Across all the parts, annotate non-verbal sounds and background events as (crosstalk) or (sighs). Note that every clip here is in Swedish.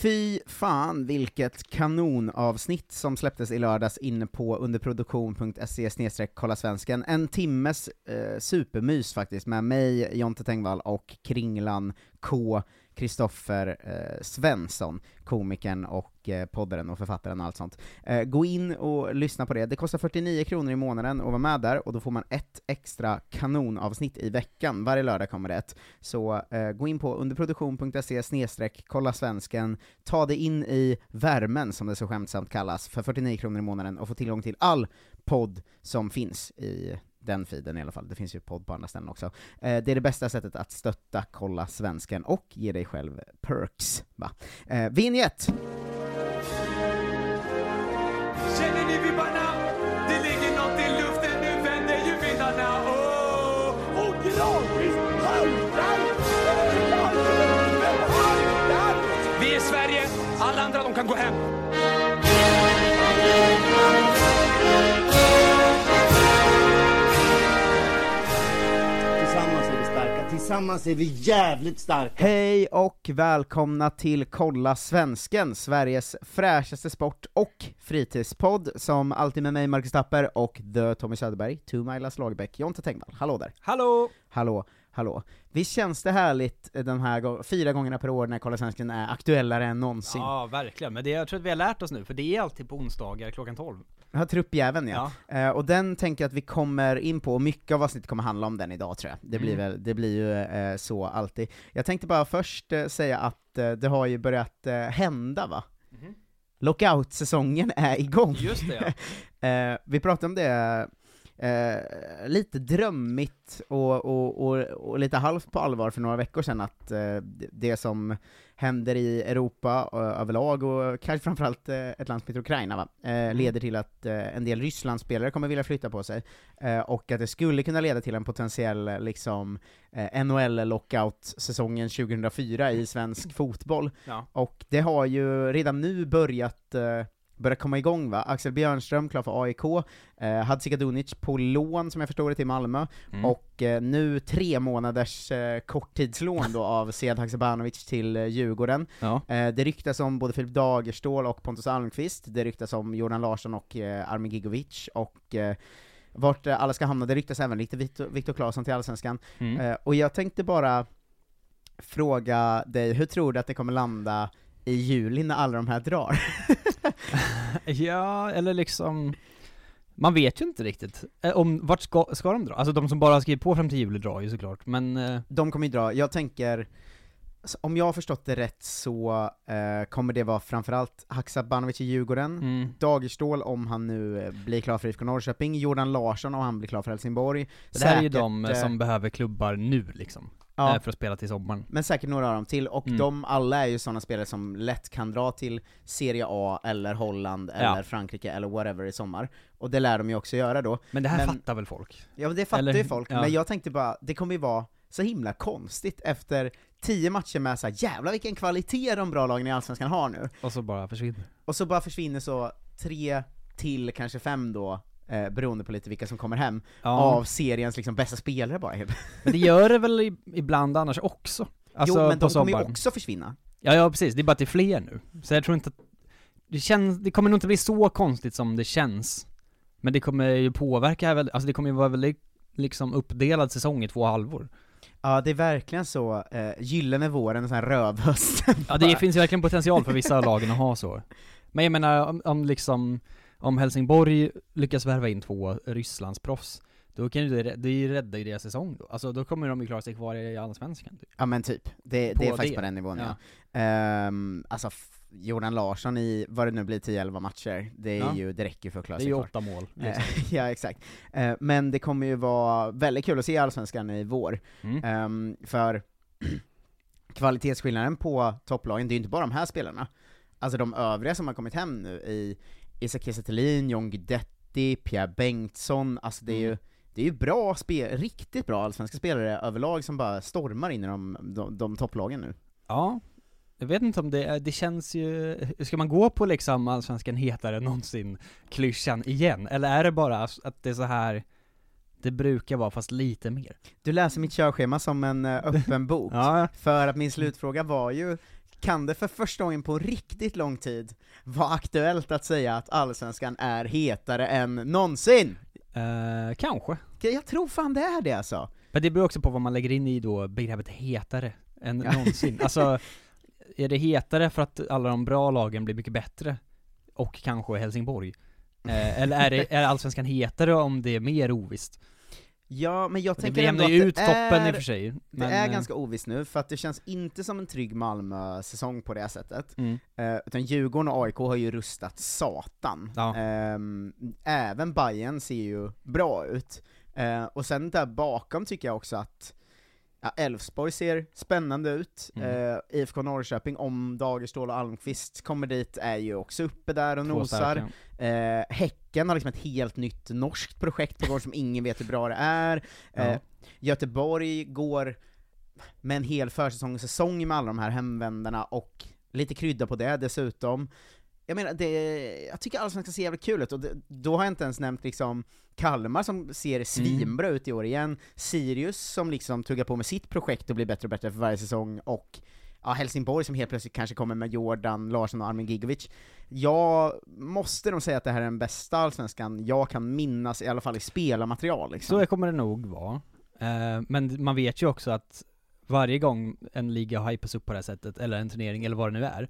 Fy fan vilket kanonavsnitt som släpptes i lördags inne på underproduktion.se kolla svensken. En timmes eh, supermys faktiskt med mig, Jonte Tengvall och Kringlan K. Kristoffer eh, Svensson, komikern och eh, poddaren och författaren och allt sånt. Eh, gå in och lyssna på det, det kostar 49 kronor i månaden att vara med där, och då får man ett extra kanonavsnitt i veckan, varje lördag kommer det ett. Så eh, gå in på underproduktion.se snedstreck kolla svensken, ta dig in i värmen, som det så skämtsamt kallas, för 49 kronor i månaden, och få tillgång till all podd som finns i den feeden i alla fall, det finns ju podd på andra ställen också. Eh, det är det bästa sättet att stötta Kolla Svensken och ge dig själv perks, va? Eh, Vinjett! Känner ni vibbarna? Det ligger nåt i luften, nu vänder ju vindarna. Oh! Och gradvis haltar Vi är Sverige, alla andra de kan gå hem. Tillsammans är vi jävligt starka. Hej och välkomna till Kolla Svensken, Sveriges fräschaste sport och fritidspodd, som alltid med mig Marcus Tapper och The Tommy Söderberg, to Mailas Lagerbäck, Jonte Tengvall. Hallå där! Hallå! Hallå, hallå. Visst känns det härligt eh, de här fyra gångerna per år när Kolla Svensken är aktuellare än någonsin? Ja, verkligen. Men det jag tror att vi har lärt oss nu, för det är alltid på onsdagar klockan 12. Ja, truppjäveln ja. Eh, och den tänker jag att vi kommer in på, och mycket av avsnittet kommer handla om den idag tror jag. Det blir, Mm. väl, det blir ju eh, så alltid. Jag tänkte bara först eh, säga att det har ju börjat hända va? Mhm. Lockout-säsongen är igång. Just det ja. (laughs) Vi pratade om det eh, lite drömmigt och, och, och, och lite halvt på allvar för några veckor sedan, att eh, det- som händer i Europa eh, överlag, och kanske framförallt eh, ett land som heter Ukraina, va? Eh, leder till att eh, en del Rysslandsspelare kommer vilja flytta på sig, och att det skulle kunna leda till en potentiell liksom, NHL-lockout-säsongen 2004 i svensk fotboll. ja. Och det har ju redan nu börjat börjat komma igång va? Axel Björnström klar för AIK, eh, Hadzikadunic på lån som jag förstår det till Malmö, Mm. och eh, nu tre månaders eh, korttidslån då av Sead Haksabanovic till eh, Djurgården. Ja. Eh, det ryktas om både Filip Dagerstål och Pontus Almqvist, det ryktas om Jordan Larsson och eh, Armin Gigovic, och eh, vart eh, alla ska hamna, det ryktas även lite Victor Claesson till Allsvenskan. Mm. Eh, och jag tänkte bara fråga dig, hur tror du att det kommer landa i juli när alla de här drar? (laughs) ja, eller liksom... Man vet ju inte riktigt. Eh, Om, vart ska, ska de dra? Alltså de som bara har skrivit på fram till juli drar ju såklart, men... eh, De kommer ju dra, jag tänker, om jag har förstått det rätt så eh, kommer det vara framförallt Haksabanovic i Djurgården, Mm. Dagerstål om han nu eh, blir klar för IFK Norrköping, Jordan Larsson om han blir klar för Helsingborg. Det här är ju Säkert, de eh, som behöver klubbar nu liksom, ja, eh, för att spela till sommaren. men säkert några av dem till, och Mm. de alla är ju sådana spelare som lätt kan dra till Serie A, eller Holland, Ja. eller Frankrike, eller whatever i sommar. Och det lär de ju också göra då. Men det här Men- fattar väl folk? Ja det fattar Eller ju folk, ja. men jag tänkte bara, det kommer ju vara så himla konstigt efter tio matcher med så här, jävlar vilken kvalitet de bra lagen i Allsvenskan har nu, Och så bara försvinner. och så bara försvinner så tre till kanske fem då, eh, beroende på lite vilka som kommer hem, Ja. av seriens liksom bästa spelare bara Men det gör det väl ibland annars också? Alltså Jo men de kommer ju sommaren. också försvinna. Ja, ja precis, det är bara att det är fler nu. Så jag tror inte att, det känns, det kommer nog inte bli så konstigt som det känns. Men det kommer ju påverka, alltså det kommer ju vara väldigt liksom uppdelad säsong i två halvor. Ja, det är verkligen så, eh, gyllene våren, sån här rövhösten. Ja det finns ju verkligen potential för vissa lagen att ha så. Men jag menar om, om liksom, om Helsingborg lyckas värva in två Rysslandsproffs, då kan ju det, det är ju deras säsong då. Alltså då kommer de ju klara sig kvar i Allsvenskan. Typ. Ja men typ, det, det är faktiskt det. på den nivån ja. Ja. Ehm, alltså, Jordan Larsson i, vad det nu blir, 10-11 matcher, det är Ja. ju, det räcker för att klara Det är sig ju åtta mål. Eh, Liksom. (laughs) ja, exakt. Eh, men det kommer ju vara väldigt kul att se Allsvenskan i vår. Mm. Ehm, för (clears throat) kvalitetsskillnaden på topplagen, det är ju inte bara de här spelarna. Alltså de övriga som har kommit hem nu i Isak Kiese John Guidetti, Pierre Bengtsson, alltså det är ju det är ju bra spel, riktigt bra allsvenska spelare överlag som bara stormar in i de, de, de topplagen nu. Ja, jag vet inte om det, det känns ju, ska man gå på liksom allsvenskan hetare någonsin, klyschan igen? Eller är det bara att det är så här det brukar vara fast lite mer? Du läser mitt körschema som en eh, öppen (laughs) bok, Ja, för att min slutfråga var ju kan det för första gången på riktigt lång tid vara aktuellt att säga att allsvenskan är hetare än någonsin? eh, kanske. Jag tror fan det är det alltså. Men det beror också på vad man lägger in i då begreppet hetare än Ja. någonsin. (laughs) Alltså, är det hetare för att alla de bra lagen blir mycket bättre? Och kanske Helsingborg? Eh, eller är, det, är allsvenskan hetare om det är mer ovisst? Ja, men jag Det tänker ändå att ut det toppen är, i och för sig. det men, är eh, ganska ovisst nu, för att det känns inte som en trygg Malmö-säsong på det sättet. Mm. Eh, utan Djurgården och AIK har ju rustat satan. Ja. Ehm, även Bayern ser ju bra ut. Eh, och sen där bakom tycker jag också att ja, Elfsborg ser spännande ut. Mm. Eh, IFK Norrköping, om Dagerstål och Almqvist kommer dit, är ju också uppe där och två nosar. Eh, häcken har liksom ett helt nytt norskt projekt på gång som ingen vet hur bra det är. Eh, Ja. Göteborg går med en hel försäsong med alla de här hemvändarna och lite krydda på det dessutom. Jag menar, det, jag tycker Allsvenskan ser jävligt kul ut, och det, då har jag inte ens nämnt liksom Kalmar som ser svinbra ut i år igen, Sirius som liksom tuggar på med sitt projekt och blir bättre och bättre för varje säsong, och ja, Helsingborg som helt plötsligt kanske kommer med Jordan, Larsson och Armin Gigovic. Jag måste nog säga att det här är den bästa Allsvenskan jag kan minnas, i alla fall i spelarmaterial liksom. Så kommer det nog vara. Eh, men man vet ju också att varje gång en liga hypas upp på det här sättet, eller en turnering, eller vad det nu är,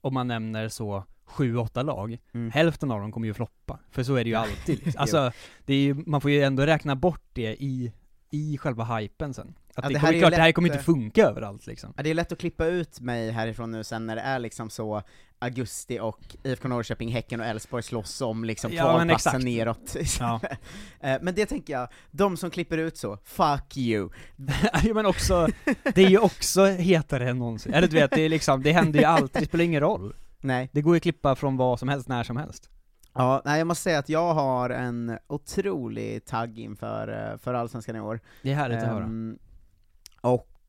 om man nämner så sju, åtta lag, Mm. hälften av dem kommer ju floppa. För så är det ju alltid. (laughs) Alltså, det är ju, man får ju ändå räkna bort det i, i själva hypen sen. Att Ja, det, det kommer, klart, det här kommer inte eh, funka överallt liksom. Ja, det är lätt att klippa ut mig härifrån nu sen när det är liksom så augusti och IFK Norrköping, Häcken och Elfsborg slåss om liksom Ja, kvalplatsen exakt. neråt. (laughs) Ja. Eh, men det tänker jag, de som klipper ut så, fuck you. (laughs) ja men också, det är ju också hetare än någonsin. Eller du vet, det är liksom, det händer ju alltid, det spelar ingen roll. Nej. Det går ju att klippa från vad som helst, när som helst. Ja, nej jag måste säga att jag har en otrolig tagg inför eh, för Allsvenskan i år. Det är härligt att höra. Ehm,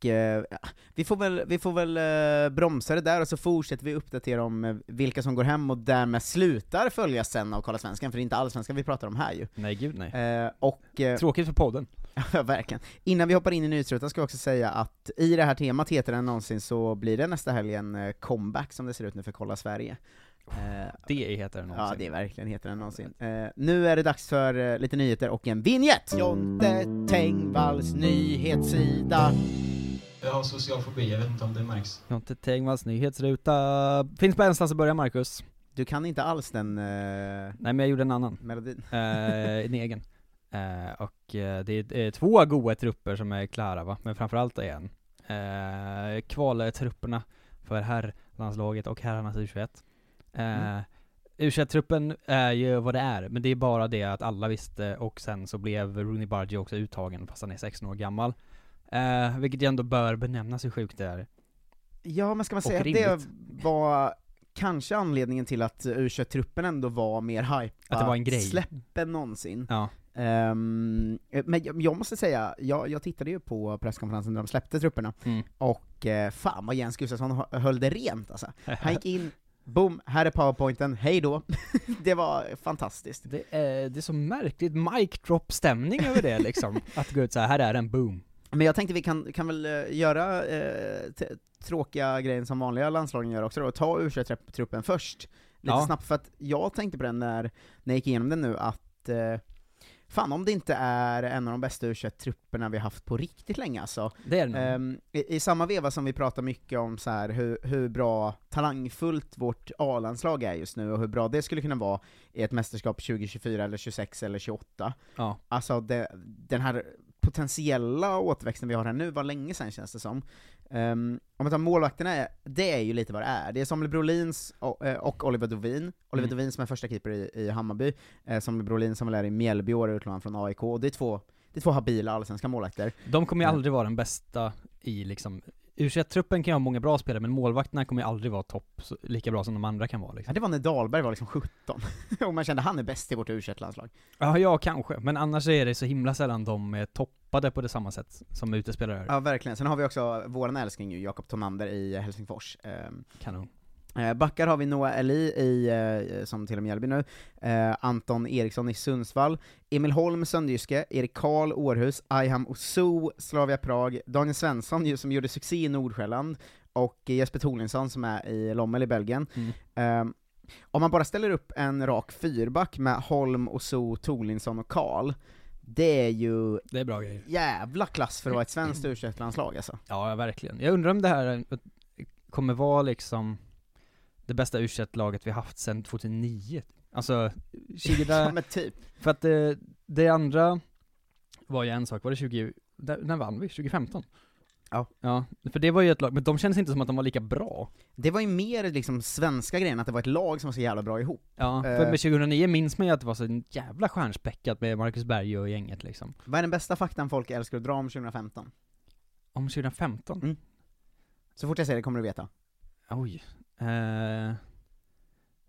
Och eh, ja, vi får väl, vi får väl eh, bromsa det där och så fortsätter vi uppdatera om eh, vilka som går hem och därmed slutar följa sen av Kolla Svenskan, för det är inte Allsvenskan vi pratar om här ju. Nej gud nej. Eh, och eh, Tråkigt för podden. (laughs) Ja, verkligen. Innan vi hoppar in i nyhetsrutan ska jag också säga att i det här temat heter än någonsin så blir det nästa helg en eh, comeback som det ser ut nu för Kolla Sverige. Eh, Det är hetare än någonsin. ja, det är verkligen heter än någonsin. Eh, nu är det dags för eh, lite nyheter och en vignett! Jonte Tengvalls nyhetssida. Jag har social fobi, jag vet inte om det märks. Jonte Tengvalls nyhetsruta. Finns på någonstans att börja Marcus. Du kan inte alls den eh, Nej men jag gjorde en annan. melodin. Eh, en egen. Eh, och det är två goda trupper som är klara va, men framförallt är en. Eh, kvaltrupperna för herrlandslaget och herrarnas U21. Eh, Mm. U21-truppen är ju vad det är, men det är bara det att alla visste och sen så blev Rooney Bargi också uttagen fast han är 16 år gammal. Eh, vilket ju ändå bör benämnas hur sjukt det är. Ja, men ska man säga att det var kanske anledningen till att u truppen ändå var mer hype Att det var en grej. släpp än någonsin. Ja. Ehm, men jag, måste säga, jag, jag tittade ju på presskonferensen när de släppte trupperna, Mm. och eh, fan vad Jens Gustafsson hö- höll det rent alltså. (laughs) Han gick in, boom, här är powerpointen, hej då. (laughs) det var fantastiskt. Det är, det är så märkligt mic drop stämning över det liksom. (laughs) att gå ut så här, här är en boom. Men jag tänkte vi kan, kan väl eh, göra eh, tråkiga grejen som vanliga landslagen gör också då, ta u truppen först, lite Ja. snabbt, för att jag tänkte på den när, när jag gick igenom den nu, att eh, fan om det inte är en av de bästa u trupperna vi haft på riktigt länge alltså. Det är det. Ehm, i, I samma veva som vi pratar mycket om så här hur, hur bra, talangfullt vårt A-landslag är just nu, och hur bra det skulle kunna vara i ett mästerskap 2024 eller 26 eller 28. Ja. Alltså det, den här potentiella återväxten vi har här nu var länge sedan känns det som. Um, om man tar målvakterna, det är ju lite vad det är. Det är Samuel Brolins och, eh, och Oliver Dovin. Oliver Mm. Dovin som är första keeper i, i Hammarby, eh, Samuel Brolin som väl är i Mjällby år, utlånad från AIK, och det är två, det är två habila allsvenska målvakter. De kommer ju Mm. aldrig vara den bästa i liksom u truppen kan ju ha många bra spelare, men målvakterna kommer ju aldrig vara topp, lika bra som de andra kan vara Ja, liksom. det var när Dahlberg var liksom 17, (laughs) och man kände han är bäst i vårt u landslag Ja, ja kanske, men annars är det så himla sällan de är toppade på det samma sätt som utespelare. Ja, verkligen. Sen har vi också våran älskling ju, Jakob Tonander i Helsingfors. Ehm, Kanon. Eh, backar har vi Noah Eli i, eh, som till och med Mjällby nu, eh, Anton Eriksson i Sundsvall, Emil Holm Sönderjyske, Erik Karl Århus, Ayham Osu, Slavia Prag, Daniel Svensson som gjorde succé i Nordsjälland, och Jesper Torlinsson som är i Lommel i Belgien. Mm. Eh, om man bara ställer upp en rak fyrback med Holm, Osu, Torlinsson och Karl, det är ju Det är bra grejer. jävla klass för att vara ett svenskt u landslag alltså. Ja, verkligen. Jag undrar om det här kommer vara liksom det bästa u laget vi haft sedan 2009. Alltså, (laughs) ja Shida, men typ. för att det, det andra var ju en sak, var det 20, där- när vann vi? 2015? Ja. Ja, för det var ju ett lag, men de kändes inte som att de var lika bra. Det var ju mer liksom svenska grejen, att det var ett lag som var så jävla bra ihop. Ja, Eh. för med 2009 minns man ju att det var så jävla stjärnspäckat med Marcus Berg och gänget liksom. Vad är den bästa faktan folk älskar att dra om 2015? Om 2015? Mm. Så fort jag säger det kommer du veta. Oj. Eh,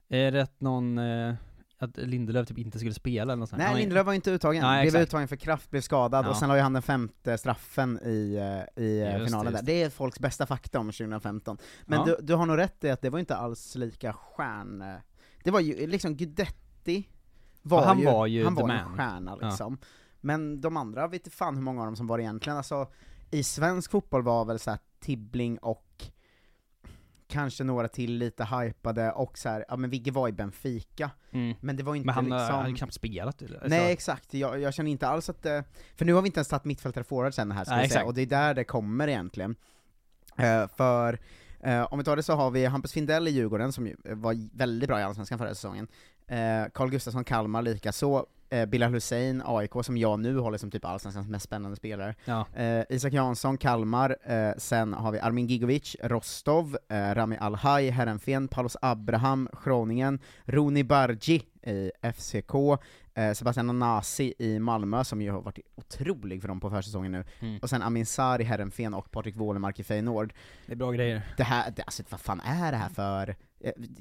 är det att någon, eh, att Lindelöf typ inte skulle spela eller något sånt? Nej, Ja, Lindelöf var inte uttagen. Nej, blev exakt. uttagen för kraft, blev skadad, Ja. och sen la ju han den femte straffen i, eh, i eh, Just finalen det, där. just Det är folks bästa fakta om 2015. Men Ja. du, du har nog rätt i att det var inte alls lika stjärn... eh, Det var ju liksom Guidetti var Ja, han ju, var ju han var en man. stjärna Ja. liksom. Men de andra, vet inte fan hur många av dem som var egentligen, alltså i svensk fotboll var väl så här Tibbling och kanske några till lite hypade, och så här, ja men Vigge var i Benfica, Mm. men det var inte Men han liksom... liksom... hade knappt spelat eller? Alltså, Nej exakt, jag, jag känner inte alls att det, för nu har vi inte ens tagit mittfältare forward sen här ska Nej, säga, och det är där det kommer egentligen. Eh, för, eh, om vi tar det så har vi Hampus Findell i Djurgården, som ju var väldigt bra i Allsvenskan förra säsongen, eh, Carl Gustafsson Kalmar lika så eh, Bilal Hussein, AIK, som jag nu håller som typ Allsvenskans mest spännande spelare. Ja. Eh, Isak Jansson, Kalmar, eh, sen har vi Armin Gigovic, Rostov, eh, Rami Alhaj, Heerenveen, Paulus Abraham, Groningen, Roni Bargi i FCK, eh, Sebastian Anasi i Malmö, som ju har varit otrolig för dem på försäsongen nu, Mm. och sen Amin Sarr i Heerenveen och Patrik Wålemark i Feyenoord. Det är bra grejer. Det här, det, alltså vad fan är det här för,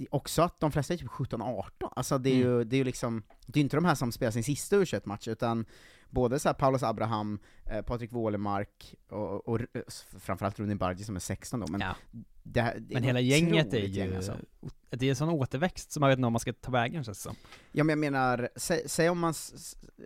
också att de flesta är typ 17-18, alltså det är Mm. ju, det är ju liksom, det är inte de här som spelar sin sista u match utan både så här Paulus Abraham, eh, Patrik Wålemark och, och, och framförallt Rune Bargi som är 16 då, men Ja. det, här- det Men hela gänget är ju, gäng, alltså. det är en sån återväxt som man vet inte om man ska ta vägen känns det som. Ja men jag menar, säg, säg om man eh,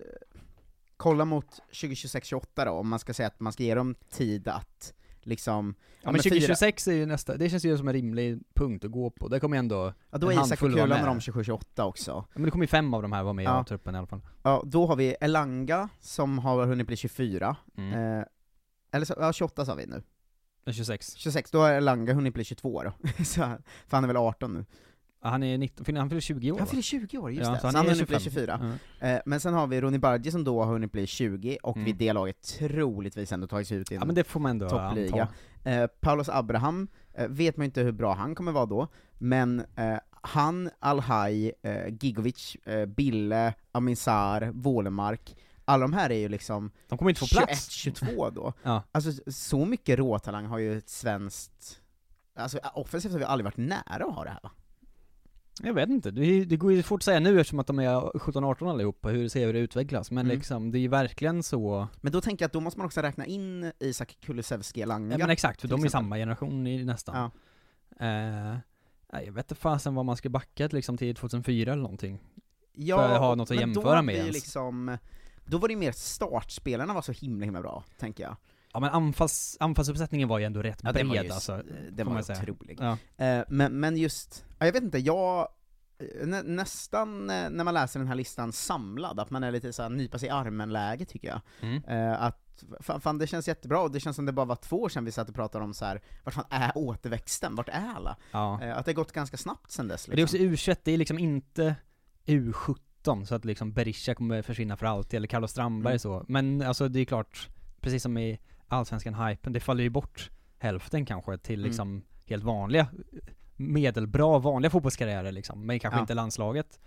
kollar mot 2026-28 då, om man ska säga att man ska ge dem tid att liksom, Ja men fira- 2026 är ju nästa, det känns ju som en rimlig punkt att gå på. Det kommer ju ändå, Ja då är Isak och vara Kula med. dem 27-28 också. ja, men det kommer ju fem av de här vara med Ja. i truppen i alla fall. Ja, då har vi Elanga som har hunnit bli 24, Mm. eh, eller så, ja 28 sa vi nu. 26. 26, då har Elanga hunnit bli 22 då. (laughs) så, för han är väl 18 nu. Han är 19, fyller- han fyller 20 år Han fyller 20 år, just Ja, det. så Så han han har är hunnit bli 25. 24. Ja. Eh, men sen har vi Ronny Bargi som då har hunnit bli 20, och Mm. vid det laget troligtvis ändå tagit sig ut i en Ja men det får man ändå toppliga. Eh, Paulus Abraham, eh, vet man inte hur bra han kommer vara då, men eh, han, Alhaj, eh, Gigovic, eh, Bille, Aminsar, Wålemark, alla de här är ju liksom De kommer inte få plats. 21-22 då. Ja. Alltså så mycket råtalang har ju ett svenskt, alltså offensivt har vi aldrig varit nära att ha det här va? Jag vet inte, det, det går ju fort att säga nu eftersom att de är 17-18 allihopa, hur ser hur det utvecklas, men Mm. liksom, det är ju verkligen så Men då tänker jag att då måste man också räkna in Isak Kulusevski Elanga. Ja men exakt, för de är exempel. samma generation i nästan. Ja. Eh, jag vet inte fasen vad man ska backa liksom till 2004 eller någonting. Ja, för att ha något att jämföra med ens. liksom, då var det ju mer startspelarna var så himla himla bra, tänker jag. Ja men anfalls, anfallsuppsättningen var ju ändå rätt Ja, den var bred ju, alltså, den var otrolig. Ja. Eh, men, men just, ja, jag vet inte, jag, eh, nä, nästan eh, när man läser den här listan samlad, att man är lite såhär nypa sig i armen-läge tycker jag. Mm. Eh, att, fan, fan det känns jättebra, och det känns som det bara var två år sedan vi satt och pratade om så här, vart fan är återväxten? Vart är alla? Ja. Eh, att det har gått ganska snabbt sen dess Och det är också liksom. U21, det är liksom inte U17, så att liksom Berisha kommer försvinna för alltid, eller Carlos Strandberg Mm. så. Men alltså det är klart, precis som i Allsvenskan hypen, det faller ju bort hälften kanske till Mm. liksom helt vanliga, medelbra, vanliga fotbollskarriärer liksom, men kanske Ja. inte landslaget.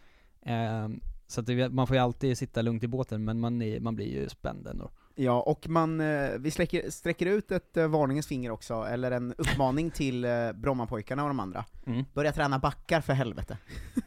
Ehm, så att det, man får ju alltid sitta lugnt i båten, men man, är, man blir ju spänd ändå. Ja, och man, eh, vi sträcker, sträcker ut ett eh, varningens finger också, eller en uppmaning (laughs) till eh, Brommapojkarna och de andra. Mm. Börja träna backar för helvete.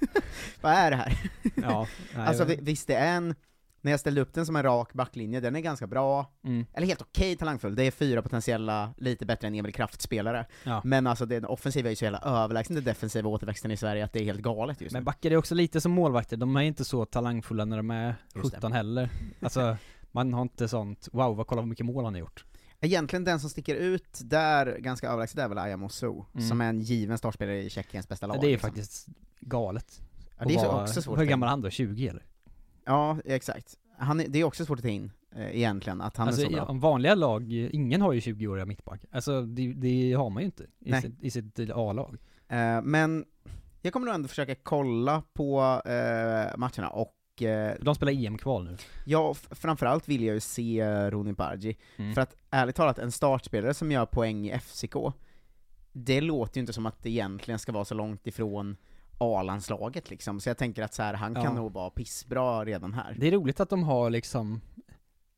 (laughs) Vad är det här? Ja, (laughs) nej, Alltså vi- visst, det är en, när jag ställde upp den som en rak backlinje, den är ganska bra, mm. eller helt okej talangfull, det är fyra potentiella, lite bättre än Emil Kraft-spelare. Ja. Men alltså den offensiva är ju så jävla överlägsen den defensiva återväxten i Sverige att det är helt galet just Men nu. backar är också lite som målvakter, de är inte så talangfulla när de är Just det. 17 heller. Alltså, man har inte sånt, wow vad kolla vad mycket mål han har gjort. Egentligen den som sticker ut där, ganska överlägset, är väl Ayam Osu, Mm. som är en given startspelare i Tjeckiens bästa lag. det är liksom. faktiskt galet. Ja, det är också svårt Hur gammal är han då? 20 eller? Ja, exakt. Han är, det är också svårt att ta in, eh, egentligen, att han alltså, är så bra. vanliga lag, ingen har ju 20-åriga mittback. Alltså det, det har man ju inte i Nej. sitt, i sitt A-lag. Eh, men jag kommer nog ändå försöka kolla på eh, matcherna, och eh, De spelar EM-kval nu. ja, framförallt vill jag ju se eh, Ronin Bargi, Mm. för att ärligt talat, en startspelare som gör poäng i FCK, det låter ju inte som att det egentligen ska vara så långt ifrån A-landslaget liksom, så jag tänker att så här, han kan Ja. nog vara pissbra redan här. Det är roligt att de har liksom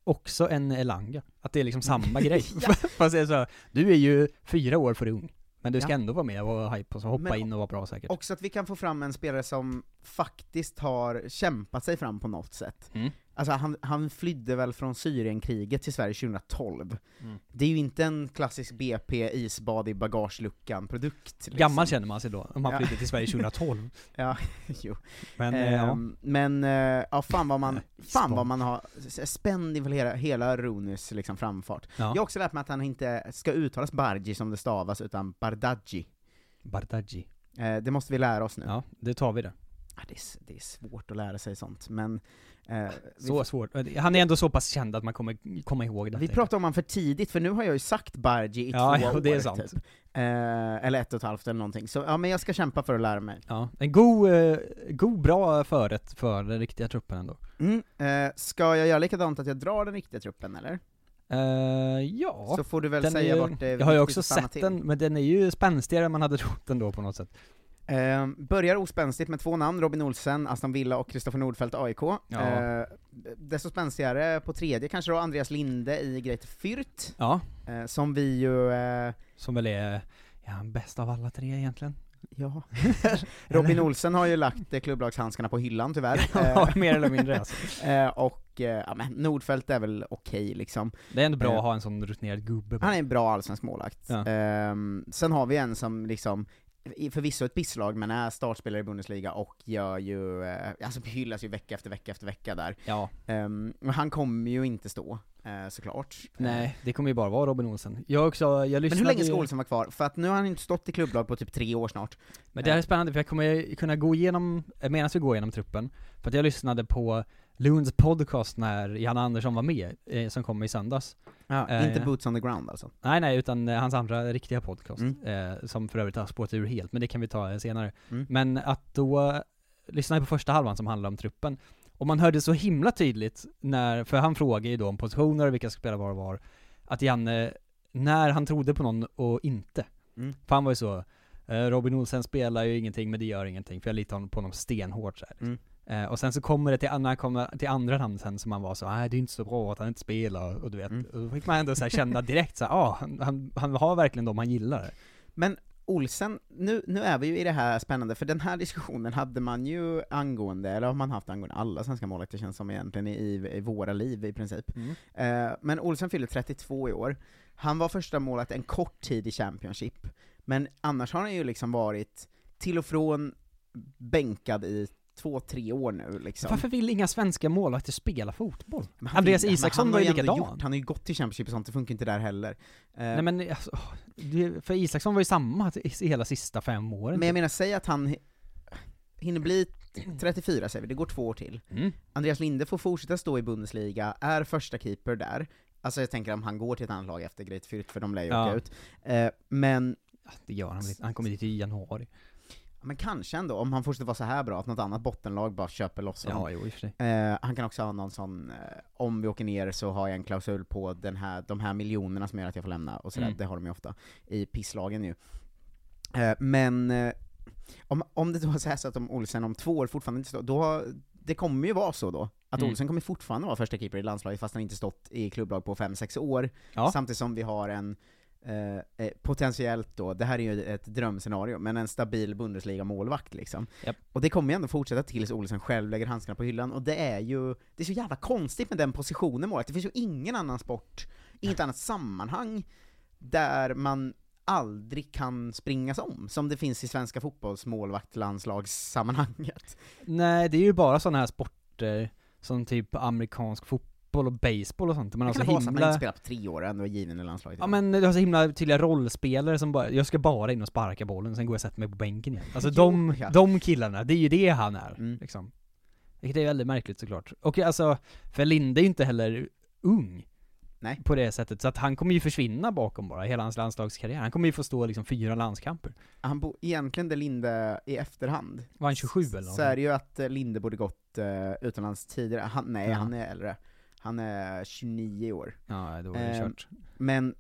också en Elanga. Att det är liksom samma (laughs) grej. (laughs) Fast det är så, här, du är ju fyra år för ung. Men du ska Ja. ändå vara med och hype och hoppa Men- in och vara bra säkert. Också att vi kan få fram en spelare som faktiskt har kämpat sig fram på något sätt. Mm. Alltså han, han flydde väl från Syrienkriget till Sverige 2012. Mm. Det är ju inte en klassisk BP isbad i bagageluckan-produkt. Liksom. Gammal känner man sig då, om man Ja. flyttade till Sverige (laughs) 2012. Ja, (laughs) jo. Men, eh, ja. Ehm, men eh, ja, fan vad man, (laughs) fan vad man har spänd inför hela, hela Ronis liksom framfart. Ja. Jag har också lärt mig att han inte ska uttalas Bargi som det stavas, utan Bardaggi. Bardaggi. Eh, det måste vi lära oss nu. Ja, det tar vi det. Ja, det, är, det är svårt att lära sig sånt, men... Eh, vi, Så svårt. Han är ändå så pass känd att man kommer komma ihåg det. vi pratar om honom för tidigt, för nu har jag ju sagt Bargi i Ja, två ja, år, det är sant. Typ. Eh, eller ett och ett halvt eller någonting. Så ja, men jag ska kämpa för att lära mig. Ja, en god, eh, god bra förrätt för den riktiga truppen ändå. Mm. Eh, ska jag göra likadant att jag drar den riktiga truppen, eller? Eh, ja. Så får du väl är säga ju- vart det är Jag har ju också sett till. den, men den är ju spänstigare än man hade trott ändå på något sätt. Eh, börjar ospänstigt med två namn, Robin Olsen, Aston Villa och Kristoffer Nordfeldt, AIK. Ja. Eh, desto spänstigare på tredje kanske då, Andreas Linde i Greite Fürth, Ja, eh, som vi ju... Eh, som väl är, ja, bäst av alla tre egentligen. ja. (laughs) Robin Olsen har ju lagt eh, klubblagshandskarna på hyllan tyvärr. (laughs) Ja, Eh, (laughs) mer eller mindre alltså. eh, och eh, ja, men Nordfeldt är väl okej liksom. Det är ändå bra Eh, att ha en sån rutinerad gubbe. Han är en bra allsvensk målvakt. Ja. Ehm, sen har vi en som liksom, förvisso ett pisslag, men är startspelare i Bundesliga och gör ju, eh, alltså hyllas ju vecka efter vecka efter vecka där. Ja, men han kommer ju inte stå, eh, såklart. nej, det kommer ju bara vara Robin Olsen. Jag också, jag Men lyssnade hur länge ska Olsen vara kvar? För att nu har han inte stått i klubblag på typ tre år snart. Men det här är spännande för jag kommer kunna gå igenom, eh, medan vi går igenom truppen, för att jag lyssnade på Loons podcast när Janne Andersson var med, eh, som kom i söndags. Ja, Eh, inte boots on the ground alltså. Nej nej, utan eh, hans andra riktiga podcast, Mm. eh, som för övrigt har spårat ur helt, men det kan vi ta eh, senare. Mm. Men att då, eh, lyssna på första halvan som handlar om truppen, och man hörde så himla tydligt när, för han frågade ju då om positioner, vilka ska spela var och var, att Janne, när han trodde på någon och inte. Mm. För han var ju så, Robin Olsen spelar ju ingenting men det gör ingenting, för jag litar på honom stenhårt så här. Mm. Eh, och sen så kommer det till, han kommer till andra namn sen som man var så, nej det är inte så bra att han inte spelar, och du vet, Mm. och då fick man ändå så känna direkt så här, ah, han, han, han har verkligen dem han gillar. Men Olsen, nu, nu är vi ju i det här spännande, för den här diskussionen hade man ju angående, eller har man haft angående alla svenska målvakter känns som egentligen i, i våra liv i princip. Eh, men Olsen fyller 32 i år. Han var första målet en kort tid i Championship, men annars har han ju liksom varit till och från bänkad i två, tre år nu liksom. Varför vill inga svenska målvakter spela fotboll? Andreas vill- Isaksson var ju likadan. Gjort, han har ju gått till Championship och sånt, det funkar inte där heller. Eh, Nej men, alltså, för Isaksson var ju samma hela sista fem åren. Men jag menar, säg att han... hinner bli 34 säger vi, det går två år till. Mm. Andreas Linde får fortsätta stå i Bundesliga, är första keeper där. Alltså jag tänker om han går till ett annat lag efter Great Fürth, för de lär ju Ja. åka ut. Eh, men, Ja, det gör han väl inte. Han kommer dit i januari. Men kanske ändå, om han fortsätter vara så här bra, att något annat bottenlag bara köper loss honom. Ja, jo i och för sig. Eh, han kan också ha någon sån, eh, om vi åker ner så har jag en klausul på den här, de här miljonerna som gör att jag får lämna, och sådär, Mm. det har de ju ofta, i pisslagen ju. Eh, men, eh, om, om det då är så här så att om Olsen om två år fortfarande inte står, då, det kommer ju vara så då, att Mm. Olsen kommer fortfarande vara första keeper i landslaget fast han inte stått i klubblag på 5-6 år, Ja. samtidigt som vi har en eh, eh, potentiellt då, det här är ju ett drömscenario, men en stabil Bundesliga-målvakt liksom. Japp. Och det kommer ju ändå fortsätta tills Olsen själv lägger handskarna på hyllan, och det är ju, det är så jävla konstigt med den positionen målvakt, det finns ju ingen annan sport, inget annat sammanhang, där man aldrig kan springas om, som det finns i svenska fotbollsmålvaktlandslagssammanhanget. Nej, det är ju bara sådana här sporter som typ amerikansk fotboll och baseball och sånt. Man Det har så att man inte himla... spelar på tre år och ändå är given i landslaget. Ja men du har så himla tydliga rollspelare som bara, jag ska bara in och sparka bollen, sen går jag och sätter mig på bänken igen. Alltså Jo, de, ja. de killarna, det är ju det han är, Mm. liksom. Vilket är väldigt märkligt såklart. Och alltså, för Linde är ju inte heller ung. Nej. På det sättet, så att han kommer ju försvinna bakom bara, hela hans landslagskarriär. Han kommer ju få stå liksom fyra landskamper. Han bo, egentligen det Linde i efterhand, Var han 27 eller så är det ju att eh, Linde borde gått uh, utomlands tidigare. Han, nej, Ja. han är äldre. Han är 29 år. Ja, då är det Ehm, kört. Men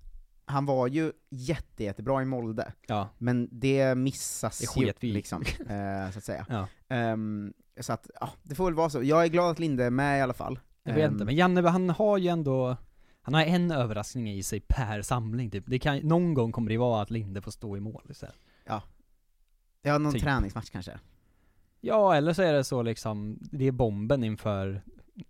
han var ju jätte, jättebra i Molde, Ja. men det missas Det ju, vi liksom, (laughs) eh, så att säga. Ja. Ehm, så att, ja, det får väl vara så. Jag är glad att Linde är med i alla fall. Jag vet Ehm, inte, men Janne han har ju ändå han har en överraskning i sig per samling typ. Det kan, någon gång kommer det vara att Linde får stå i mål istället. Ja, någon typ. träningsmatch kanske. Ja, eller så är det så liksom, det är bomben inför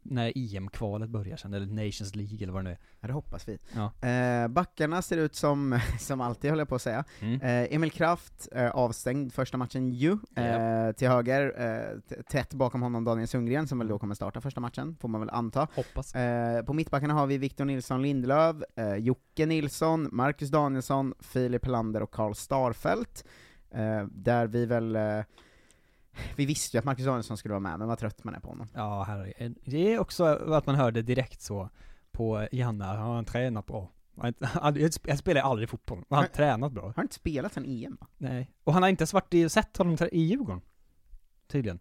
när EM-kvalet börjar sen, eller Nations League eller vad det nu är. Ja, det hoppas vi. Ja. Eh, backarna ser ut som, (laughs) som alltid höll jag på att säga. Mm. Eh, Emil Kraft, eh, avstängd första matchen ju, eh, till höger, eh, tätt bakom honom Daniel Sundgren, som väl då kommer starta första matchen, får man väl anta. Hoppas. Eh, på mittbackarna har vi Victor Nilsson Lindelöf, Jocke Nilsson, Marcus Danielsson, Filip Helander och Karl Starfelt. Där vi väl, vi visste ju att Marcus Danielsson skulle vara med, men vad trött man är på honom. Ja, herregud. Det är också att man hörde direkt så på Janne, han har tränat bra. Han, han, jag spelar aldrig fotboll, men han har tränat bra. Har han inte spelat sen EM va? Nej. Och han har inte ens varit i, sett honom i Djurgården. Tydligen.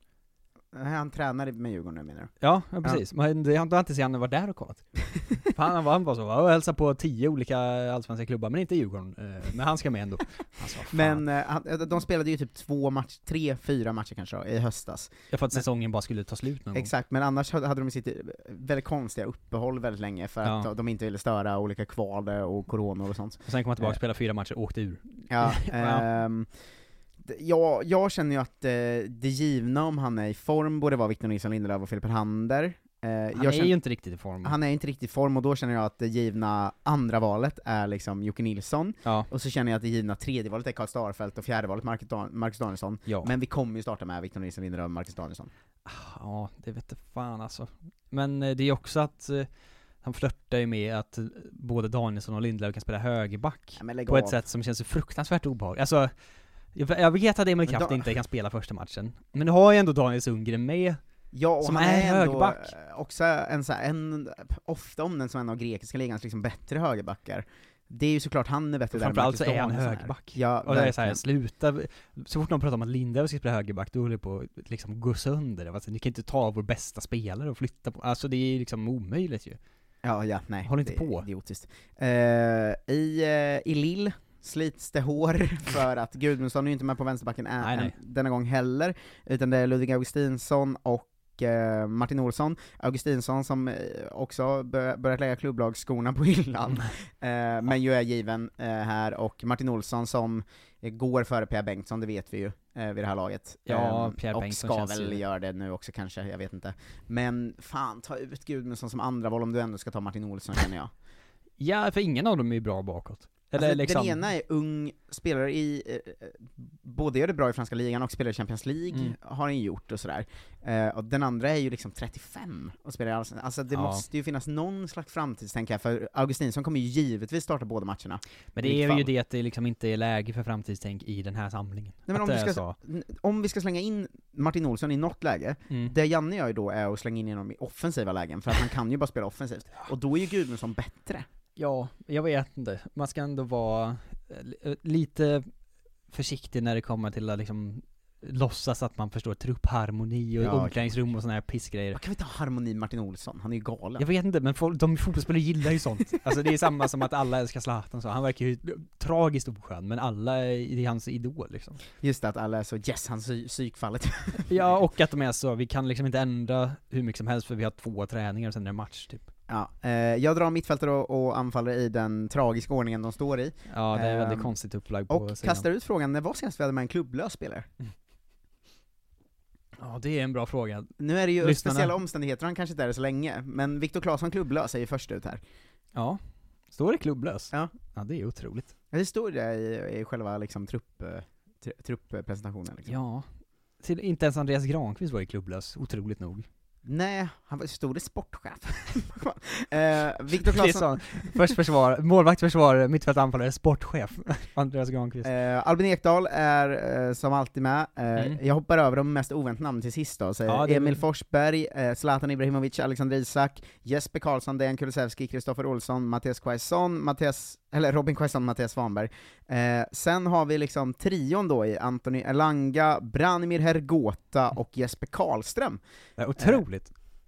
Han tränar med Djurgården nu menar du? Ja, ja precis. Men det, har inte Janne varit där och kollat. (laughs) Han, han var så, och hälsade på tio olika allsvenska klubbar, men inte Djurgården. Eh, Men han ska med ändå. Alltså. Men eh, han- de spelade ju typ två matcher, tre, fyra matcher kanske då, i höstas. Jag för att men- säsongen bara skulle ta slut någon gång. Exakt, men annars hade de sitt eh, väldigt konstiga uppehåll väldigt länge för att Ja. de inte ville störa olika kval och coronor och sånt. Och sen kom han tillbaka, Eh. spela fyra matcher, åkte ur. Ja, (laughs) Ja. ehm, d- jag, känner ju att eh, det givna om han är i form borde vara Victor Nilsson Lindelöf och Filip Helander. Eh, Han jag är känner, ju inte riktigt i form. han är inte riktigt i form, och då känner jag att det givna andra valet är liksom Jocke Nilsson, Ja. och så känner jag att det givna tredje valet är Karl Starfelt och fjärde valet Marcus, Dan- Marcus Danielsson. Ja. Men vi kommer ju starta med Victor Nilsson Lindelöf och Marcus Danielsson. Ja, det vet fan alltså. Men eh, det är också att eh, han flörtar ju med att eh, både Danielsson och Lindelöf kan spela högerback. Ja, på av. ett sätt som känns fruktansvärt obehagligt. Alltså, jag, vet att Emil Kraft inte kan spela första matchen. Men nu har ju ändå Daniel Sundgren med. Ja, och Som han är är, högerback. eh, också en, så här, en, ofta omnämnd som en av grekiska ligans liksom bättre högerbackar. Det är ju såklart han är bättre där Framförallt så är han högerback. Ja, och det är så här, verkligen. sluta, så fort någon pratar om att Lindelöf ska spela högerback, då håller det på att liksom gå sönder. Alltså, ni kan inte ta vår bästa spelare och flytta på, alltså det är ju liksom omöjligt ju. Ja, ja, nej. Håll inte det, på. Idiotiskt. Eh, I, eh, I Lill slits det hår (laughs) för att Gudmundsson är ju inte med på vänsterbacken ä- Nej, nej. denna gång heller, utan det är Ludvig Augustinsson och eh, Martin Olsson. Augustinsson som eh, också bör, börjat lägga klubblagsskorna på hyllan, (laughs) eh, men ju är given här, och Martin Olsson som går före Pierre Bengtsson, det vet vi ju vid det här laget. Ja, Eh, Pierre och Bengtsson ska väl ju- göra det nu också kanske, jag vet inte. Men fan, ta ut Gudmundsson som andra val om du ändå ska ta Martin Olsson känner jag. Ja, för ingen av dem är ju bra bakåt. Eller Alltså, liksom, Den ena är ung, spelar i, eh, både gör det bra i franska ligan och spelar i Champions League, Mm. har han gjort och sådär. Eh, och den andra är ju liksom 35 och spelar i Allsvenskan. Alltså det Ja. måste ju finnas någon slags framtidstänk här, för Augustinsson kommer ju givetvis starta båda matcherna. men det är ju det att det liksom inte är läge för framtidstänk i den här samlingen. Nej, men om, vi ska, om vi ska slänga in Martin Olsson i något läge, Mm. det Janne gör ju då är att slänga in honom i offensiva lägen, för att han kan ju bara spela offensivt. Och då är ju Gudmundsson bättre. Ja, jag vet inte. Man ska ändå vara eh, eh, lite försiktig när det kommer till att liksom låtsas att man förstår truppharmoni och Ja, omklädningsrum och såna här pissgrejer. Man kan vi inte ha harmoni Martin Olsson? Han är ju galen. Jag vet inte, men folk, de fotbollsspelare gillar ju sånt. (laughs) Alltså det är samma som att alla älskar Zlatan så. Han verkar ju tragiskt oskön, men alla är, hans idol liksom. Just det, att alla är så 'yes, han psy- psykfallet' Ja, (laughs) och att de är så, vi kan liksom inte ändra hur mycket som helst för vi har två träningar och sen är det match typ. Ja, eh, jag drar mittfältare och, och anfaller i den tragiska ordningen de står i. Ja, det är väldigt Ehm, konstigt upplag på Och sidan. kastar ut frågan, när var senast vi hade med en klubblös spelare? Ja, det är en bra fråga. Nu är det ju Lyssnarna. speciella omständigheter, han kanske inte är det så länge, men Viktor Claesson klubblös är ju först ut här. Ja. Står det klubblös? Ja. Ja, det är otroligt. Ja, Det står det i, i själva liksom trupp, eh, tr- trupppresentationen liksom. Ja. Till, inte ens Andreas Granqvist var ju klubblös, otroligt nog. Nej, han var, stod det sportchef? (laughs) eh, Viktor är Claesson, först försvar, målvakt försvar, mittfält anfallare, sportchef, (laughs) Andreas Granqvist. eh, Albin Ekdal är eh, som alltid med. Eh, Mm. Jag hoppar över de mest oväntat namn till sist då, så Ja, är Emil väl- Forsberg, eh, Zlatan Ibrahimovic, Alexander Isak, Jesper Karlsson, Dejan Kulusevski, Kristoffer Olsson, Mattias Quaison, Mattias, eller Robin Quaison, Mattias Svanberg. Eh, sen har vi liksom trion då i Anthony Elanga, Branimir Hergota och Jesper Karlström. Ja, otroligt.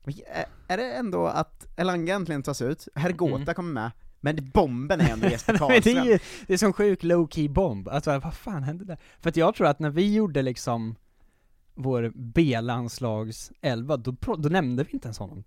Eh, Är det ändå att Elanga äntligen tas ut, Hergota Mm. kommer med, men bomben är ändå Jesper (laughs) Men det Karlström. är ju, det är som sjuk low-key bomb, alltså vad fan hände där? För att jag tror att när vi gjorde liksom vår B-landslags 11, då, då nämnde vi inte ens honom.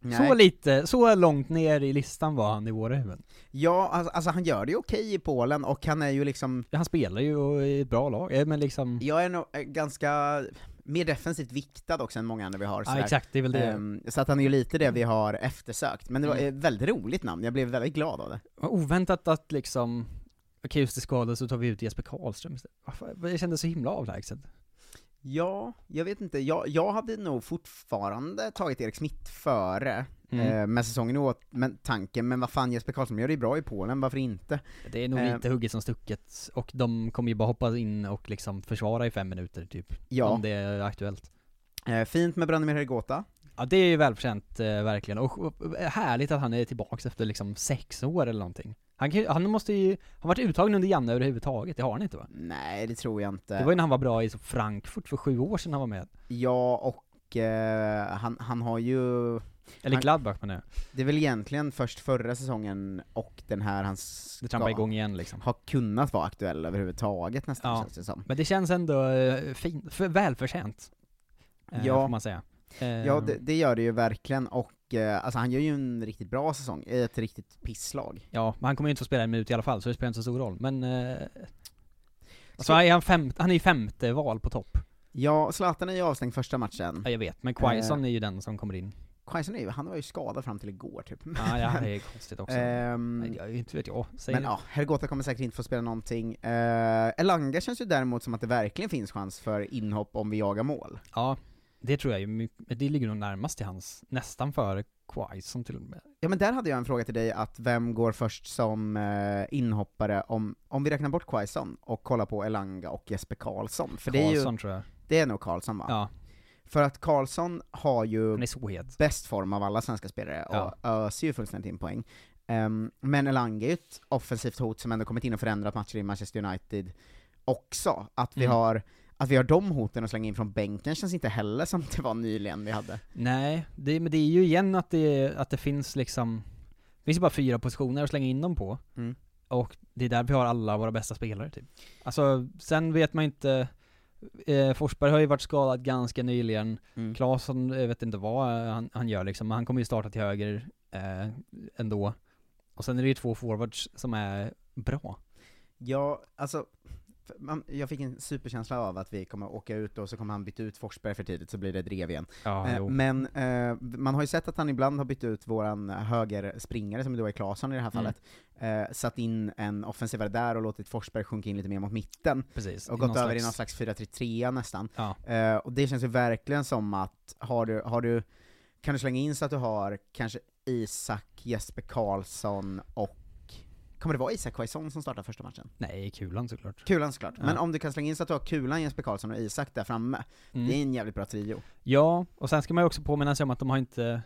Nej. Så lite, så långt ner i listan var han i våra huvuden. Ja, alltså, alltså han gör det ju okej i Polen, och han är ju liksom Han spelar ju i ett bra lag, men liksom, Jag är nog eh, ganska mer defensivt viktad också än många andra vi har ja exakt, det är väl det. Ehm, så att han är ju lite det vi har eftersökt, men det var Mm. ett väldigt roligt namn, jag blev väldigt glad av det. Oväntat att liksom, okej just det skadade så tar vi ut Jesper Karlström istället. Det kändes så himla avlägset. Ja, jag vet inte, jag, jag hade nog fortfarande tagit Erik Smith före Mm. eh, med säsongen åt, men tanken, men vad fan Jesper Karlsson gör det bra i Polen, varför inte? Det är nog Eh. lite hugget som stucket, och de kommer ju bara hoppa in och liksom försvara i fem minuter typ, Ja, om det är aktuellt. eh, fint med Branimir Hergota. Ja det är ju välförtjänt eh, verkligen, och, och härligt att han är tillbaks efter liksom sex år eller någonting. Han, kan, han måste ju, har varit uttagen under Janne överhuvudtaget, det har han inte va? Nej, det tror jag inte. Det var ju när han var bra i Frankfurt för sju år sedan han var med. Ja, och eh, han, han har ju Eller Han- Gladbach menar jag. Det är väl egentligen först förra säsongen och den här Det trampar ska igång igen liksom. ha kunnat vara aktuell överhuvudtaget nästan Ja. känns det som. Men det känns ändå eh, fint, för välförtjänt. Eh, Ja. Får man säga. Eh, Ja, det, det gör det ju verkligen, och eh, alltså han gör ju en riktigt bra säsong i ett riktigt pisslag. Ja, men han kommer ju inte få spela en minut i alla fall, så det spelar inte så stor roll. Men... Eh, alltså är han, fem, han är ju femte val på topp. Ja, Zlatan är ju avstängd första matchen. Ja, jag vet, men Quaison är ju den som kommer in. Quaison han var ju skadad fram till igår typ. Ja, ja det är konstigt också. Ehm, Nej, jag, inte vet jag, säg men det. ja, Hergota kommer säkert inte få spela någonting. Uh, Elanga känns ju däremot som att det verkligen finns chans för inhopp om vi jagar mål. Ja, det tror jag ju, det ligger nog närmast till hans, nästan före Quaison till och med. Ja men där hade jag en fråga till dig, att vem går först som eh, inhoppare om, om vi räknar bort Quaison och kollar på Elanga och Jesper Karlsson? För det är ju, tror jag. det är nog Karlsson va? Ja, För att Karlsson har ju bäst form av alla svenska spelare och Ja. öser ju fullständigt in poäng. Ehm, men Elanga är ju ett offensivt hot som ändå kommit in och förändrat matcher i Manchester United också. Att vi Mm. har att vi har de hoten att slänga in från bänken känns inte heller som det var nyligen vi hade. Nej, det, men det är ju igen att det, att det finns liksom, det finns ju bara fyra positioner att slänga in dem på. Mm. Och det är där vi har alla våra bästa spelare typ. Alltså, sen vet man inte, eh, Forsberg har ju varit skadad ganska nyligen, Mm. Claesson, jag vet inte vad han, han gör liksom, men han kommer ju starta till höger eh, ändå. Och sen är det ju två forwards som är bra. Ja, alltså, jag fick en superkänsla av att vi kommer åka ut och så kommer han byta ut Forsberg för tidigt, så blir det drev igen. Ja, Eh, men eh, man har ju sett att han ibland har bytt ut våran högerspringare, som då är Claesson i det här Mm. fallet, eh, satt in en offensivare där och låtit Forsberg sjunka in lite mer mot mitten, Precis. och I gått över i slags- någon slags 4-3-3 nästan. Ja. Eh, och det känns ju verkligen som att, har du, har du, kan du slänga in så att du har kanske Isak, Jesper Karlsson och Kommer det vara Isak Quaison som startar första matchen? Nej, Kulan såklart. Kulan såklart, Ja. men om du kan slänga in så att du har Kulan, Jesper Karlsson och Isak där framme, Mm. det är en jävligt bra trio. Ja, och sen ska man ju också påminna sig om att de har inte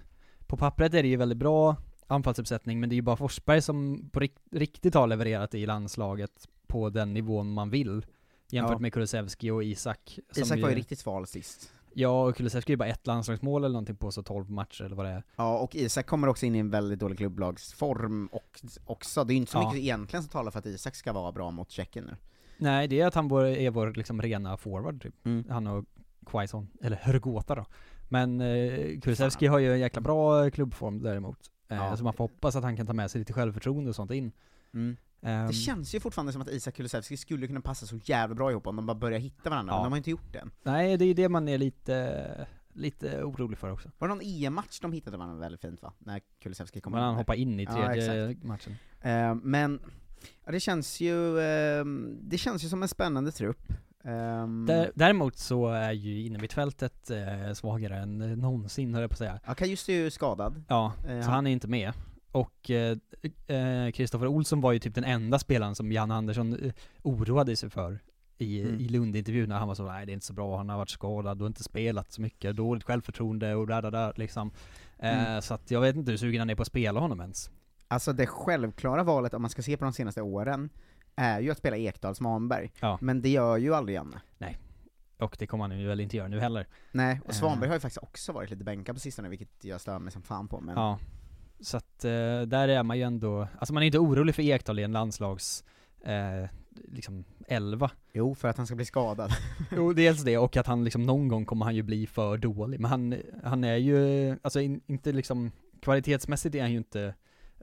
På pappret är det ju väldigt bra anfallsuppsättning, men det är ju bara Forsberg som på rikt- riktigt har levererat i landslaget på den nivån man vill Jämfört Ja. med Kulusevski och Isak Isak var ju riktigt sval sist. Ja, och Kulusevski är bara ett landslagsmål eller någonting på så 12 matcher eller vad det är Ja, och Isak kommer också in i en väldigt dålig klubblagsform och också, det är ju inte så Ja. mycket egentligen som talar för att Isak ska vara bra mot Tjeckien nu. Nej, det är att han är vår liksom rena forward typ Mm. Han och Quaison, eller Hrgota då Men eh, Kulusevski har ju en jäkla bra klubbform däremot eh, Ja. Så man får hoppas att han kan ta med sig lite självförtroende och sånt in Mm. Ehm, Det känns ju fortfarande som att Isak Kulusevski skulle kunna passa så jävla bra ihop om de bara börjar hitta varandra, Ja. men de har inte gjort det än. Nej, det är det man är lite, lite orolig för också. Var det någon EM-match de hittade varandra väldigt fint va? När Kulusevski kom Men han in. hoppar in i Ja, tredje exakt. matchen. Eh, men, ja, det känns ju, eh, det känns ju som en spännande trupp. Ehm, Där, däremot så är ju innermittfältet eh, svagare än någonsin höll jag på att säga. ja, Kajust är ju skadad. Ja, Eh, så han är inte med. Och eh, eh, Kristoffer Olsson var ju typ den enda spelaren som Jan Andersson eh, oroade sig för i, Mm. i Lund-intervjun när han var så nej det är inte så bra, han har varit skadad och inte spelat så mycket, dåligt självförtroende och där, där, där liksom. Eh, Mm. Så att jag vet inte hur sugen han är på att spela honom ens. Alltså det självklara valet, om man ska se på de senaste åren, är ju att spela Ekdals Svanberg. Ja. Men det gör ju aldrig Janne. Och det kommer han ju väl inte göra nu heller. Nej, och Eh. Svanberg har ju faktiskt också varit lite bänkad på sistone, vilket jag stör mig som fan på, men Ja. Så att eh, där är man ju ändå, alltså man är inte orolig för Ekdal i en landslags, eh, liksom 11. jo, för att han ska bli skadad. (laughs) Jo, dels det och att han liksom någon gång kommer han ju bli för dålig, men han, han är ju, alltså in, inte liksom, kvalitetsmässigt är han ju inte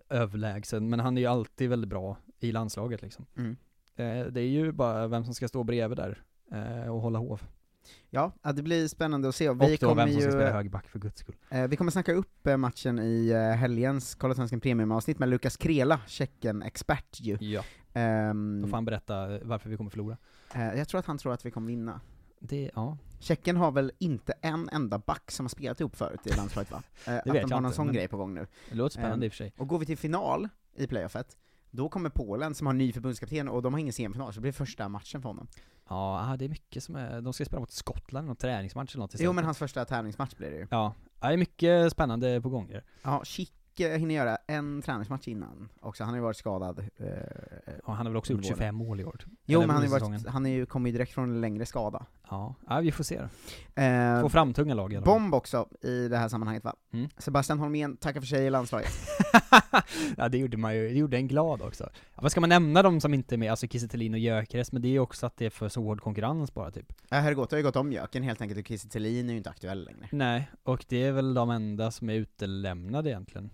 överlägsen, men han är ju alltid väldigt bra i landslaget liksom. Mm. Eh, det är ju bara vem som ska stå bredvid där eh, och hålla hov. Ja, det blir spännande att se, och Och vi då kommer vem som ju... ska spela högerback för guds skull. Eh, vi kommer snacka upp eh, matchen i eh, helgens Kolla Svensken Premium-avsnitt med Lukas Krela, Tjeckien-expert ju. Ja, Ehm, då får han berätta varför vi kommer förlora. eh, jag tror att han tror att vi kommer vinna. Det, ja. Tjeckien har väl inte en enda back som har spelat ihop förut i landslaget va? (laughs) Eh, att de har någon inte, sån men- grej på gång nu. Det låter spännande Ehm, i och för sig. Och går vi till final i playoffet, då kommer Polen som har ny förbundskapten, och de har ingen semifinal, så det blir första matchen för honom. Ja, ah, det är mycket som är, de ska spela mot Skottland, någon träningsmatch eller något Jo men hans första tävlingsmatch blir det ju. Ja, det är mycket spännande på gång. Ja, Schick eh, hinner göra en träningsmatch innan också, han har ju varit skadad. Eh, Ja, han har väl också gjort under våren. 25 mål i år. Jo Eller men han, har varit, han är ju, kommer ju direkt från en längre skada. Ja, ja vi får se då. Eh, Få fram tunga lag i alla fall. Bomb också i det här sammanhanget va? Mm. Sebastian Holmén tackar för sig i landslaget. (laughs) ja det gjorde man ju, det gjorde en glad också. Ja, vad ska man nämna de som inte är med, alltså Kiese och Gyökeres, men det är ju också att det är för så hård konkurrens bara typ. Äh, Herrgård har ju gått om Jöken helt enkelt, och Kiese är ju inte aktuell längre. Nej, och det är väl de enda som är utelämnade egentligen.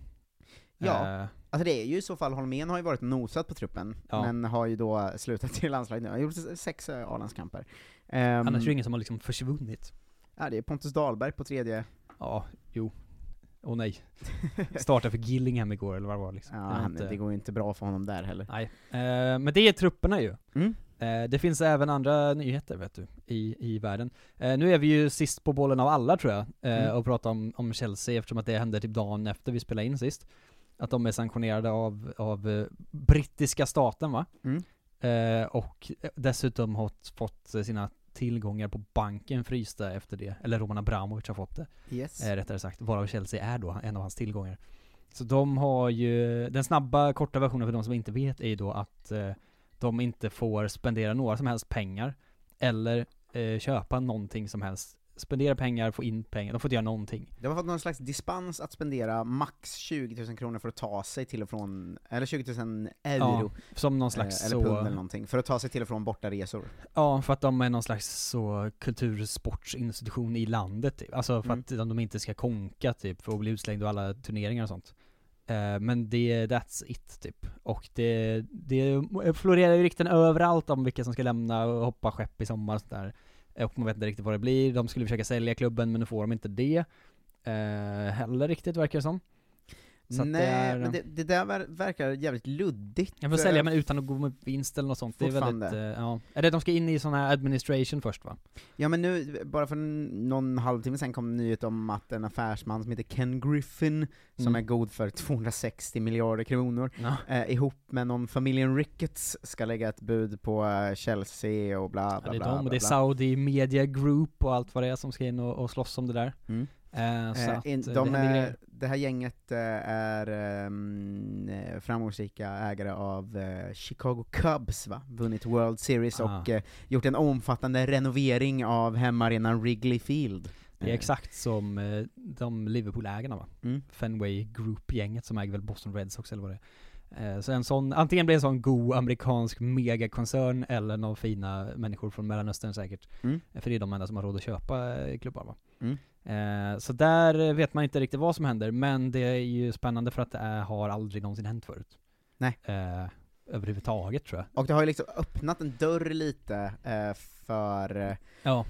Ja. Eh, Alltså det är ju i så fall, Holmén har ju varit nosat på truppen, Ja. men har ju då slutat i landslaget nu, han har gjort sex eh, A-landskamper. Um, annars är det ingen som har liksom försvunnit. Ja, det är Pontus Dahlberg på tredje, Ja, jo. Åh nej. (laughs) Startade för Gillingham igår eller vad det var liksom. ja, han, inte- det går ju inte bra för honom där heller. Nej. Eh, men det är trupperna ju. Mm. Eh, det finns även andra nyheter vet du, i, i världen. Eh, nu är vi ju sist på bollen av alla tror jag, eh, Mm. och pratar om, om Chelsea eftersom att det hände typ dagen efter vi spelade in sist. Att de är sanktionerade av, av eh, brittiska staten va? Mm. Eh, och dessutom har fått sina tillgångar på banken frysta efter det, eller Roman Abramovic har fått det, Yes. eh, rättare sagt, varav Chelsea är då en av hans tillgångar. Så de har ju, den snabba korta versionen för de som inte vet är ju då att eh, de inte får spendera några som helst pengar, eller eh, köpa någonting som helst. Spendera pengar, få in pengar, de får inte göra någonting. De har fått någon slags dispens att spendera max 20 000 kronor för att ta sig till och från, eller 20 000 euro, Som någon slags eh, eller så, pund eller någonting, för att ta sig till och från bortaresor. Ja, för att de är någon slags så kultursportsinstitution i landet typ. Alltså för Mm. att de, inte ska konka typ, för att bli utslängda ur alla turneringar och sånt. Eh, men det, that's it typ. Och det, det florerar ju rykten överallt om vilka som ska lämna och hoppa skepp i sommar och sådär. Eh, och man vet inte riktigt vad det blir. De skulle försöka sälja klubben men nu får de inte det. Eh, heller riktigt verkar det som. Så att Nej, det är, men det, det där ver- verkar jävligt luddigt. Jag får eh, sälja men utan att gå med vinst eller något sånt. Det är väldigt, eh, ja. Är det de ska in i sån här administration först va? Ja men nu, bara för någon halvtimme sen kom en nyhet om att en affärsman som heter Ken Griffin, som Mm. är god för 260 miljarder kronor, Ja. eh, ihop med någon familjen Ricketts ska lägga ett bud på eh, Chelsea och bla Ja, bla det är bla. de, och bla, det är bla. Saudi Media Group och allt vad det är som ska in och, och slåss om det där. Mm. Eh, så Eh, att, in, eh, de det är, det här gänget eh, är eh, framgångsrika ägare av eh, Chicago Cubs, va? vunnit World Series Ah. och eh, gjort en omfattande renovering av hemmaarenan Wrigley Field. Det är exakt som eh, de Liverpool-ägarna va? Mm. Fenway Group-gänget som äger väl Boston Red Sox eller vad det är. Så en sån, antingen blir det en sån god amerikansk megakoncern eller några fina människor från Mellanöstern säkert. Mm. För det är de enda som har råd att köpa klubbar va. Mm. Eh, Så där vet man inte riktigt vad som händer, men det är ju spännande för att det är, har aldrig någonsin hänt förut. Nej. Eh, överhuvudtaget tror jag. Och det har ju liksom öppnat en dörr lite eh, för, Ja.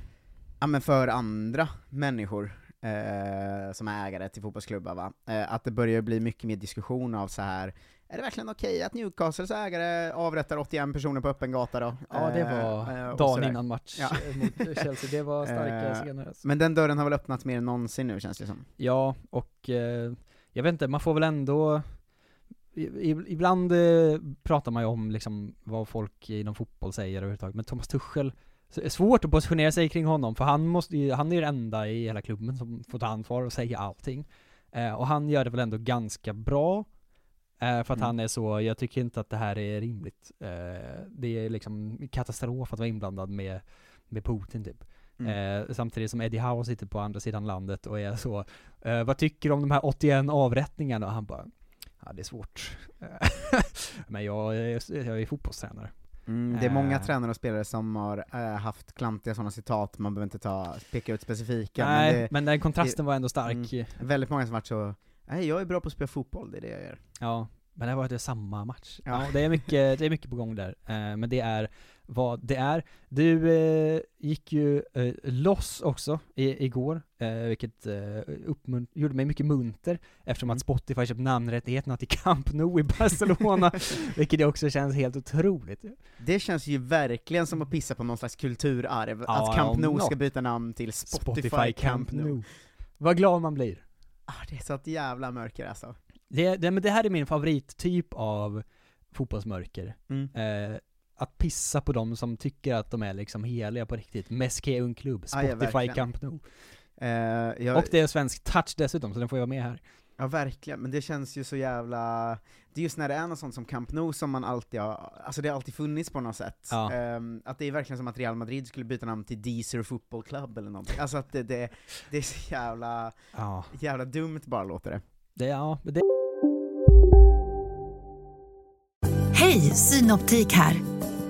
ja, men för andra människor eh, som är ägare till fotbollsklubbar va? Eh, att det börjar bli mycket mer diskussion av så här. Är det verkligen okej att Newcastles ägare avrättar 81 personer på öppen gata då? Ja det Eh, var eh, dagen innan match Ja. (laughs) mot Chelsea, det var starka Eh, scener alltså. Men den dörren har väl öppnats mer än någonsin nu känns det som. Ja, och eh, jag vet inte, man får väl ändå Ibland eh, pratar man ju om liksom vad folk inom fotboll säger överhuvudtaget, men Thomas Tuchel är svårt att positionera sig kring honom, för han måste han är ju den enda i hela klubben som får ta ansvar och säga allting. Eh, och han gör det väl ändå ganska bra, för att Mm. han är så, jag tycker inte att det här är rimligt. Eh, det är liksom katastrof att vara inblandad med, med Putin typ. Mm. Eh, samtidigt som Eddie Howe sitter på andra sidan landet och är så, eh, vad tycker du om de här 81 avrättningarna? Och han bara, ja det är svårt. Eh, (laughs) Men jag, jag är fotbollstränare. Mm, det är många Eh. tränare och spelare som har eh, haft klantiga sådana citat, man behöver inte ta, peka ut specifika, Nej, men det men den kontrasten var ändå stark. Mm. väldigt många som varit så, nej jag är bra på att spela fotboll, det är det jag gör. Ja, men det var det samma match. Ja. Ja. det, är mycket, det är mycket på gång där. Eh, men det är vad det är. Du eh, gick ju eh, loss också i, igår, eh, vilket eh, gjorde mig mycket munter eftersom Mm. att Spotify köpt namnrättigheterna till Camp Nou i Barcelona, (laughs) vilket också känns helt otroligt. Det känns ju verkligen som att pissa på någon slags kulturarv, Ja, att Camp Nou ska byta namn till Spotify, Camp Nou. Vad glad man blir. Ah, det är så ett jävla mörker alltså. Det, det, men det här är min favorittyp av fotbollsmörker. Mm. Eh, att pissa på dem som tycker att de är liksom heliga på riktigt. Meske un klubb, Ja, ja, Spotify verkligen. Camp Nou. Eh, jag, Och det är svensk touch dessutom, så den får jag med här. Ja verkligen, men det känns ju så jävla... Det är just när det är något sånt som Camp Nou som man alltid har, alltså det har alltid funnits på något sätt. Ja. Ehm, att det är verkligen som att Real Madrid skulle byta namn till Deezer Football Club eller någonting. Alltså att det, det, det är så jävla, Ja, jävla dumt bara låter det. det, ja, det Hej, Synoptik här.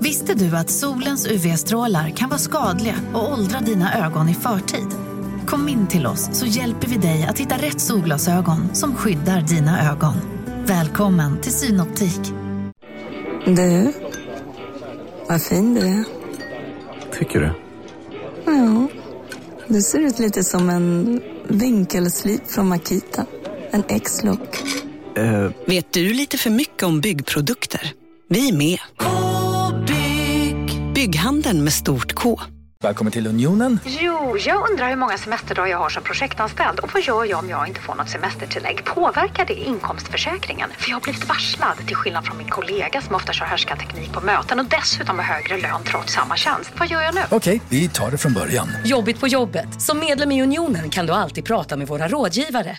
Visste du att solens UV-strålar kan vara skadliga och åldra dina ögon i förtid? Kom in till oss så hjälper vi dig att hitta rätt solglasögon som skyddar dina ögon. Välkommen till Synoptik. Du, vad fin du är. Tycker du? Ja, du ser ut lite som en vinkelslip från Makita. En X-look. Eh, Vet du lite för mycket om byggprodukter? Vi är med. -bygg. Bygghandeln med stort K. välkommen till Unionen. Jo, jag undrar hur många semesterdagar jag har som projektanställd och vad gör jag om jag inte får något semestertillägg? Påverkar det inkomstförsäkringen? För jag har blivit varslad, till skillnad från min kollega som ofta kör härskarteknik på möten och dessutom har högre lön trots samma tjänst. Vad gör jag nu? Okej, vi tar det från början. Jobbigt på jobbet. Som medlem i Unionen kan du alltid prata med våra rådgivare.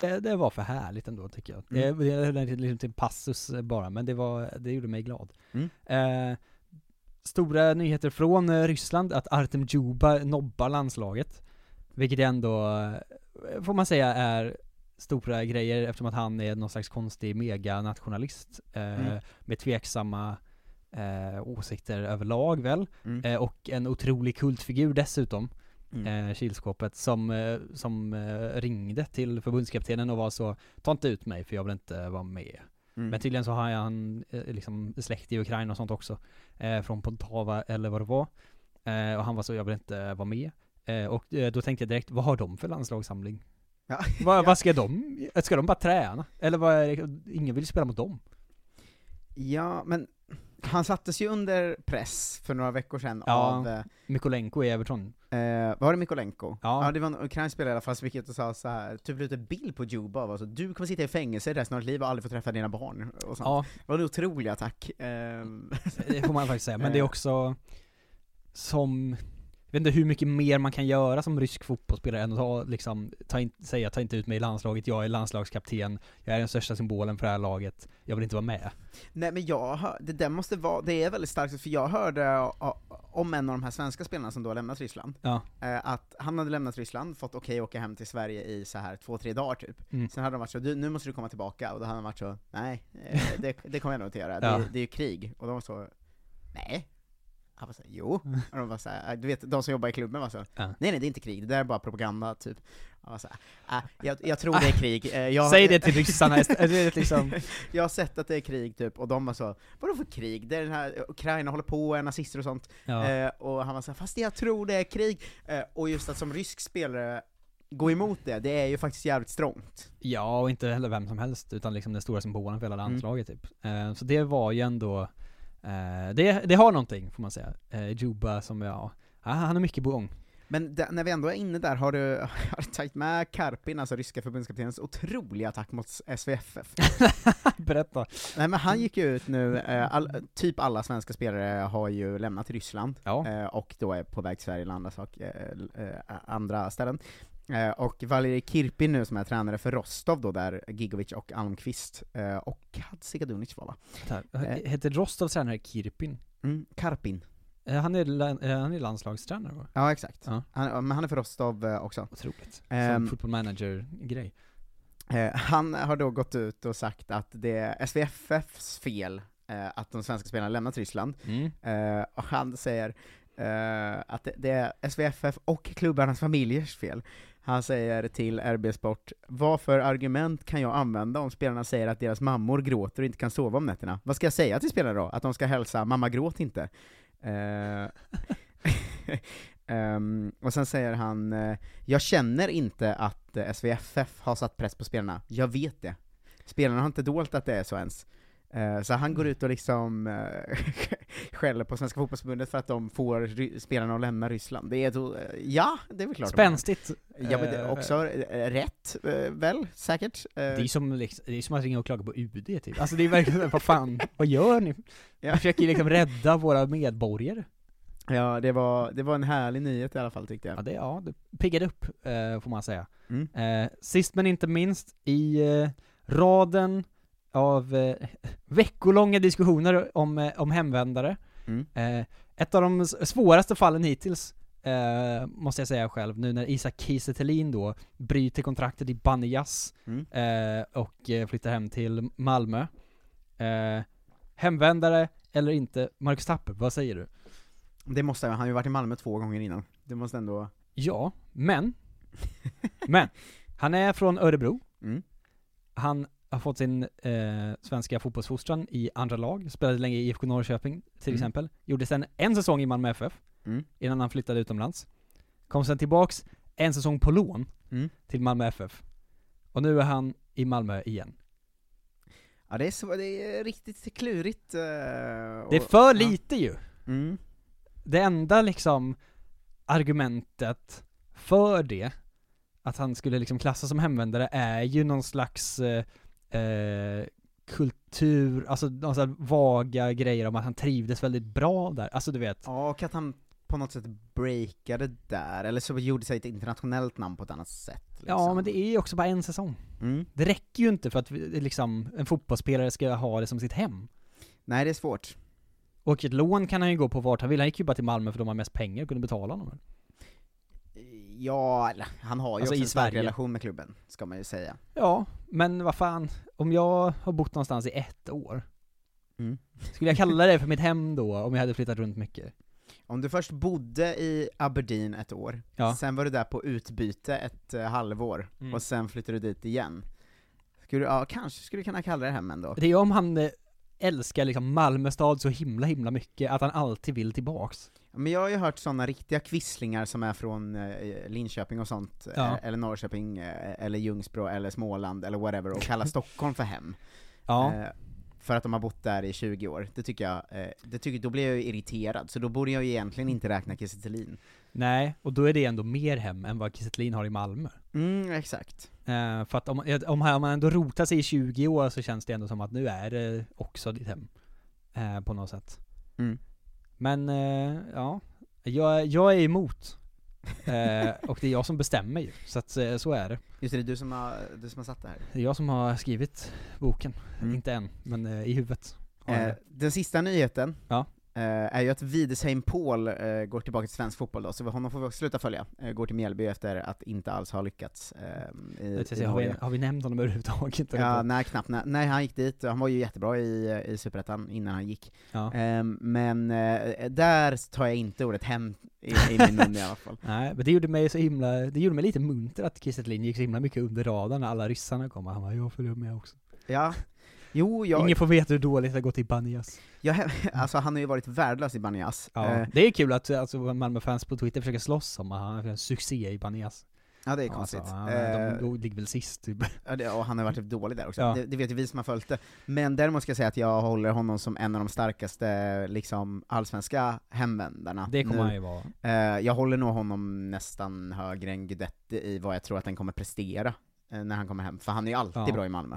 Det, det var för härligt ändå tycker jag. Det, det är liksom till passus bara, men det var, det gjorde mig glad. Mm. Eh, stora nyheter från eh, Ryssland, att Artem Djuba nobbar landslaget. Vilket ändå, eh, får man säga, är stora grejer eftersom att han är någon slags konstig meganationalist. Eh, Mm. Med tveksamma eh, åsikter överlag väl. Mm. Eh, och en otrolig kultfigur dessutom. eh, kylskåpet, som, eh, som ringde till förbundskaptenen och var så Ta inte ut mig för jag vill inte vara med. Mm. Men tydligen så har han eh, liksom släkt i Ukraina och sånt också, eh, från Poltava eller vad det var. Eh, och han var så, jag vill inte vara med. Eh, och eh, då tänkte jag direkt, vad har de för landslagssamling? (laughs) Ja. Vad, ska de, ska de bara träna? Eller vad är det, ingen vill spela mot dem? Ja, men han sattes ju under press för några veckor sedan Ja, av, eh, Mykolenko i Everton. Eh, var det Mikolenko? Ja. det var en ukrainsk spelare i alla fall och sa så här, typ ut en bild på Juba och så, du kommer sitta i fängelse resten av ditt liv och aldrig få träffa dina barn och sånt. Ja. Det var en otrolig attack. Ehm, Det får man faktiskt säga, men det är Eh, också som, jag vet inte hur mycket mer man kan göra som rysk fotbollsspelare än att ta, liksom, ta in, säga ta inte ut mig i landslaget, jag är landslagskapten, jag är den största symbolen för det här laget, jag vill inte vara med. Nej men jag hör, det där måste vara, det är väldigt starkt, för jag hörde om en av de här svenska spelarna som då har lämnat Ryssland, Ja. eh, att han hade lämnat Ryssland, fått okej att åka hem till Sverige i så här två, tre dagar typ. Mm. Sen hade de varit så, du, nu måste du komma tillbaka, och då hade han varit så, nej, eh, det, det kommer jag nog inte göra, (laughs) Ja. det, det är ju krig. Och de var så, nej. Han var så, jo. Och de var så här, du vet, de som jobbar i klubben var så, nej nej det är inte krig, det där är bara propaganda, typ. Han var så här, äh, jag, jag tror det är krig. Eh, Jag, Säg det till ryssarna är liksom- (laughs) jag har sett att det är krig typ, och de var så, vadå för krig? Det är den här, Ukraina håller på, är nazister och sånt. Ja. Eh, och han var så här, fast jag tror det är krig. Eh, och just att som rysk spelare gå emot det, det är ju faktiskt jävligt strångt. Ja, och inte heller vem som helst, utan liksom den stora symbolen för hela Mm. landslaget typ. Eh, så det var ju ändå, det, det har någonting får man säga. Eh, Juba som, ja, han har mycket på gång. Men d- när vi ändå är inne där, har du, (laughs) har du tagit med Karpin, alltså ryska förbundskaptenens otroliga attack mot SVFF? (laughs) Berätta. Nej men han gick ju ut nu, eh, all, typ alla svenska spelare har ju lämnat Ryssland, eh, och då är på väg till Sverige eller andra, sak, eh, eh, andra ställen. Eh, och Valeri Kirpin nu som är tränare för Rostov då, där Gigovic och Almqvist, eh, och Hadzikadunic var va? Eh, Heter Rostovs tränare Kirpin? Mm, Karpin. Han är, han är landslagstränare va? Ja, exakt. Ja. Han, men han är för Rostov också. Otroligt. Som football manager-grej. Han har då gått ut och sagt att det är SVFFs fel att de svenska spelarna lämnat Ryssland. Mm. Och han säger att det, det är SVFF och klubbarnas familjers fel. Han säger till RB Sport, vad för argument kan jag använda om spelarna säger att deras mammor gråter och inte kan sova om nätterna? Vad ska jag säga till spelarna då? Att de ska hälsa 'mamma gråt inte'? Eh, (laughs) ehm, och sen säger han, eh, jag känner inte att SVFF har satt press på spelarna, jag vet det. Spelarna har inte dolt att det är så ens. Eh, så han går ut och liksom eh, (laughs) skäller på Svenska Fotbollförbundet för att de får spelarna att lämna Ryssland. Det är då, eh, ja, det är väl klart. Spänstigt. Ja men det är också rätt, väl, säkert. Det är som, liksom, det är som att ringa och klaga på UD typ. Alltså det är verkligen, vad fan, vad gör ni? Ja. Vi försöker liksom rädda våra medborgare. Ja, det var, det var en härlig nyhet i alla fall tyckte jag. Ja, det, ja, det piggade upp, får man säga. Mm. Sist men inte minst, i raden av eh, veckolånga diskussioner om, eh, om hemvändare. Mm. Eh, ett av de svåraste fallen hittills, eh, måste jag säga själv, nu när Isak Kiese då bryter kontraktet i Banias Mm. eh, och eh, flyttar hem till Malmö. Eh, hemvändare eller inte, Marcus Tapper, vad säger du? Det måste jag, han har ju varit i Malmö två gånger innan. Det måste ändå... Ja, men, men, han är från Örebro. Mm. Han har fått sin eh, svenska fotbollsfostran i andra lag, spelade länge i IFK Norrköping till Mm. exempel. Gjorde sen en säsong i Malmö FF, Mm. innan han flyttade utomlands. Kom sen tillbaks en säsong på lån Mm. till Malmö FF. Och nu är han i Malmö igen. Ja det är, så, det är riktigt klurigt. eh, Det är och- för ja. lite ju! Mm. Det enda liksom argumentet för det, att han skulle liksom klassas som hemvändare, är ju någon slags eh, eh, kultur, alltså här vaga grejer om att han trivdes väldigt bra där, alltså du vet. Ja, och att han på något sätt breakade där, eller så gjorde sig ett internationellt namn på ett annat sätt. Liksom. Ja, men det är ju också bara en säsong. Mm. Det räcker ju inte för att liksom, en fotbollsspelare ska ha det som sitt hem. Nej, det är svårt. Och ett lån kan han ju gå på vart han vill, han gick ju bara till Malmö för de har mest pengar och kunde betala honom. Ja, han har ju Alltså, också en stark relation med klubben, ska man ju säga. Ja, men vad fan, om jag har bott någonstans i ett år, Mm. skulle jag kalla det (laughs) för mitt hem då, om jag hade flyttat runt mycket? Om du först bodde i Aberdeen ett år, Ja. sen var du där på utbyte ett eh, halvår, Mm. och sen flyttade du dit igen. Skulle, ja, kanske skulle du kunna kalla det hem ändå. Det är om han eh, älskar liksom Malmö stad så himla himla mycket, att han alltid vill tillbaks. Men jag har ju hört sådana riktiga kvisslingar som är från eh, Linköping och sånt, Ja. eh, eller Norrköping, eh, eller Ljungsbro, eller Småland, eller whatever, och kalla (laughs) Stockholm för hem. Ja. Eh, för att de har bott där i 20 år. Det tycker jag, eh, det tycker, då blir jag ju irriterad, så då borde jag ju egentligen inte räkna Kiese. Nej, och då är det ändå mer hem än vad Kiese har i Malmö. Mm, exakt. Eh, för att om, om man ändå rotar sig i 20 år så känns det ändå som att nu är det också ditt hem. Eh, på något sätt. Mm. Men, eh, ja. Jag, jag är emot. Eh, (laughs) och det är jag som bestämmer ju, så att eh, så är det. Just det, det är du som har, du som har satt det här. Det är jag som har skrivit boken. Mm. Inte än, men eh, i huvudet. Eh, den sista nyheten Ja. Eh, är ju att Widesheim Paul eh, går tillbaka till svensk fotboll då, så honom får vi också sluta följa. Eh, går till Mjällby efter att inte alls ha lyckats i, i har, vi, har vi nämnt honom överhuvudtaget? Ja, nej knappt. Nej, nej, han gick dit, han var ju jättebra i, i Superettan innan han gick. Ja. Ehm, men där tar jag inte ordet hem i, i min mun i alla fall. (laughs) Nej, men det gjorde mig så himla, det gjorde mig lite munter att Kiese gick så himla mycket under radarn när alla ryssarna kom, han bara 'Jag följer med också' Ja, jo, jag, Ingen får veta hur dåligt det har gått i Banias jag, (laughs) alltså han har ju varit värdelös i Banias. Ja, Eh, det är kul att alltså, Malmö-fans på Twitter försöker slåss om att han är en succé i Banias ja, det är Alltså, konstigt. han- Eh, de, de ligger väl sist typ (laughs) Ja, det, och han har varit dålig där också, Ja. det, det vet ju vi som har följt det. Men däremot ska jag säga att jag håller honom som en av de starkaste liksom, allsvenska hemvändarna. Det kommer nu. han ju vara Eh, jag håller nog honom nästan högre än Guidetti i vad jag tror att den kommer prestera eh, när han kommer hem, för han är ju alltid Ja. bra i Malmö.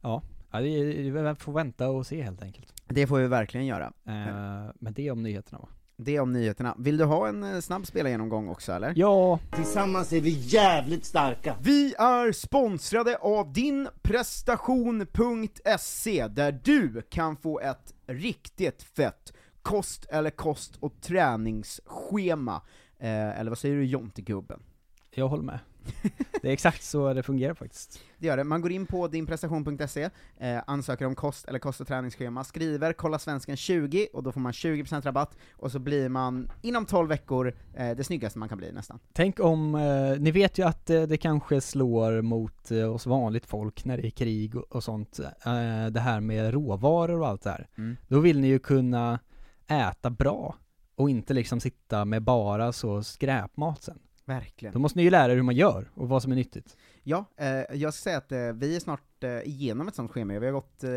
Ja, ja det, är- vi får vänta och se helt enkelt Det får vi verkligen göra. eh, Men det om nyheterna va? Det om nyheterna. Vill du ha en eh, snabb spelargenomgång också eller? Ja! Tillsammans är vi jävligt starka. Vi är sponsrade av dinprestation.se där du kan få ett riktigt fett kost eller kost och träningsschema. Eh, eller vad säger du Jonte-gubben? Jag håller med (laughs) Det är exakt så det fungerar faktiskt Det gör det. Man går in på dinprestation.se, eh, ansöker om kost eller kost och träningsschema, skriver 'kolla svensken 20' och då får man 20% rabatt, och så blir man inom 12 veckor eh, det snyggaste man kan bli nästan. Tänk om, eh, ni vet ju att eh, det kanske slår mot eh, oss vanligt folk när det är krig och, och sånt, eh, det här med råvaror och allt det här. Mm. Då vill ni ju kunna äta bra, och inte liksom sitta med bara så skräpmat sen. Verkligen. Då måste ni ju lära er hur man gör, och vad som är nyttigt. Ja, eh, jag ska säga att eh, vi är snart eh, igenom ett sånt schema, vi har gått, eh,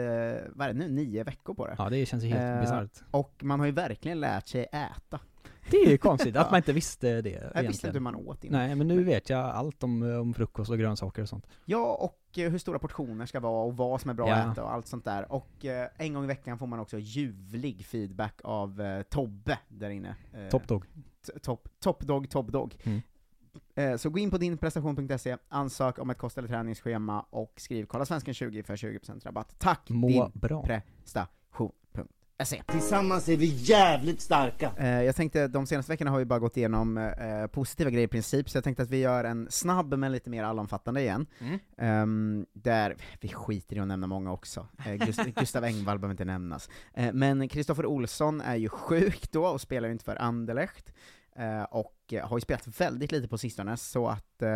vad är det nu, nio veckor på det. Ja, det känns ju helt Eh, bisarrt. Och man har ju verkligen lärt sig äta. Det är ju konstigt (laughs) att man inte visste det Jag egentligen. visste inte hur man åt innan. Nej, men nu vet jag allt om, eh, om frukost och grönsaker och sånt. Ja, och eh, hur stora portioner ska vara, och vad som är bra Ja. att äta och allt sånt där. Och eh, en gång i veckan får man också ljuvlig feedback av eh, Tobbe där inne. Eh, Top dog. t- Top, top dog, top dog. Mm. Eh, så gå in på dinprestation.se, ansök om ett kost eller träningsschema och skriv 'Kolla svensken 20' för 20% rabatt. Tack! Må bra. Dinprestation.se Tillsammans är vi jävligt starka. Eh, jag tänkte, de senaste veckorna har vi bara gått igenom eh, positiva grejer i princip, så jag tänkte att vi gör en snabb men lite mer allomfattande igen. Mm. Ehm, där, vi skiter i att nämna många också. Gust (laughs) Gustav Engvall behöver inte nämnas. Men Kristoffer Olsson är ju sjuk då, och spelar ju inte för Anderlecht, och eh, har ju spelat väldigt lite på sistone, så att eh,